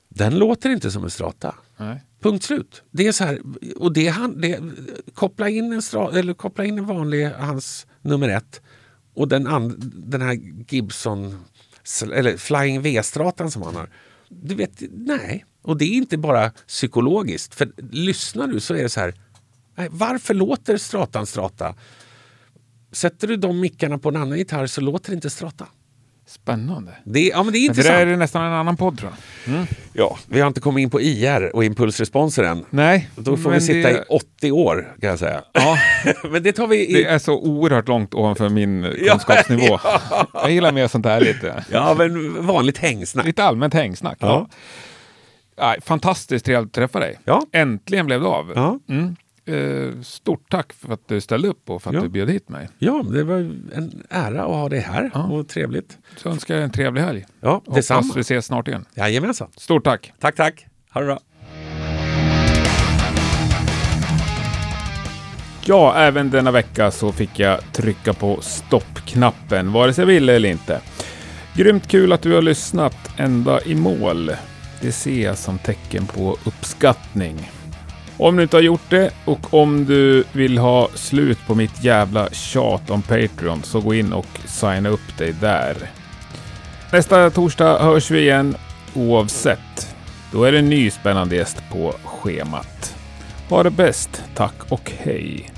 Den låter inte som en strata. Nej. Punkt slut. Det är så här, och det, han, det, koppla, in en stra, eller koppla in en vanlig, hans nummer ett och den, and, den här Gibson, eller Flying V-stratan som han har. Du vet, nej. Och det är inte bara psykologiskt. För lyssnar du så är det så här, nej, varför låter stratan strata? Sätter du de mickarna på en annan gitarr så låter det inte strata. Spännande. Det, ja, men det är Men det intressant. där är nästan en annan podd tror jag. Ja, vi har inte kommit in på IR och impulsresponser än. Nej. Då får vi sitta det, i 80 år kan jag säga. Ja, Men det tar vi i... det är så oerhört långt ovanför min kunskapsnivå. Jag gillar mer sånt här lite, Ja, men vanligt hängsnack. lite allmänt hängsnack. Ja. Ja, fantastiskt trevligt att träffa dig. Ja. Äntligen blev det av. Ja. Mm. Eh, stort tack för att du ställde upp och för att Ja. du bjöd hit mig. ja, det var en ära att ha dig här Ja. och trevligt. Så önskar jag en trevlig helg. Ja, Hoppas detsamma. vi ses snart igen. Jajamensan. Stort tack! Tack, tack. Ha det bra. Ja, även denna vecka så fick jag trycka på stoppknappen, vare sig jag ville eller inte. Grymt kul att du har lyssnat ända i mål. Det ser jag som tecken på uppskattning. Om du inte har gjort det och om du vill ha slut på mitt jävla tjat om Patreon så gå in och signa upp dig där. Nästa torsdag hörs vi igen oavsett. Då är det en ny spännande gäst på schemat. Ha det bäst, tack och hej!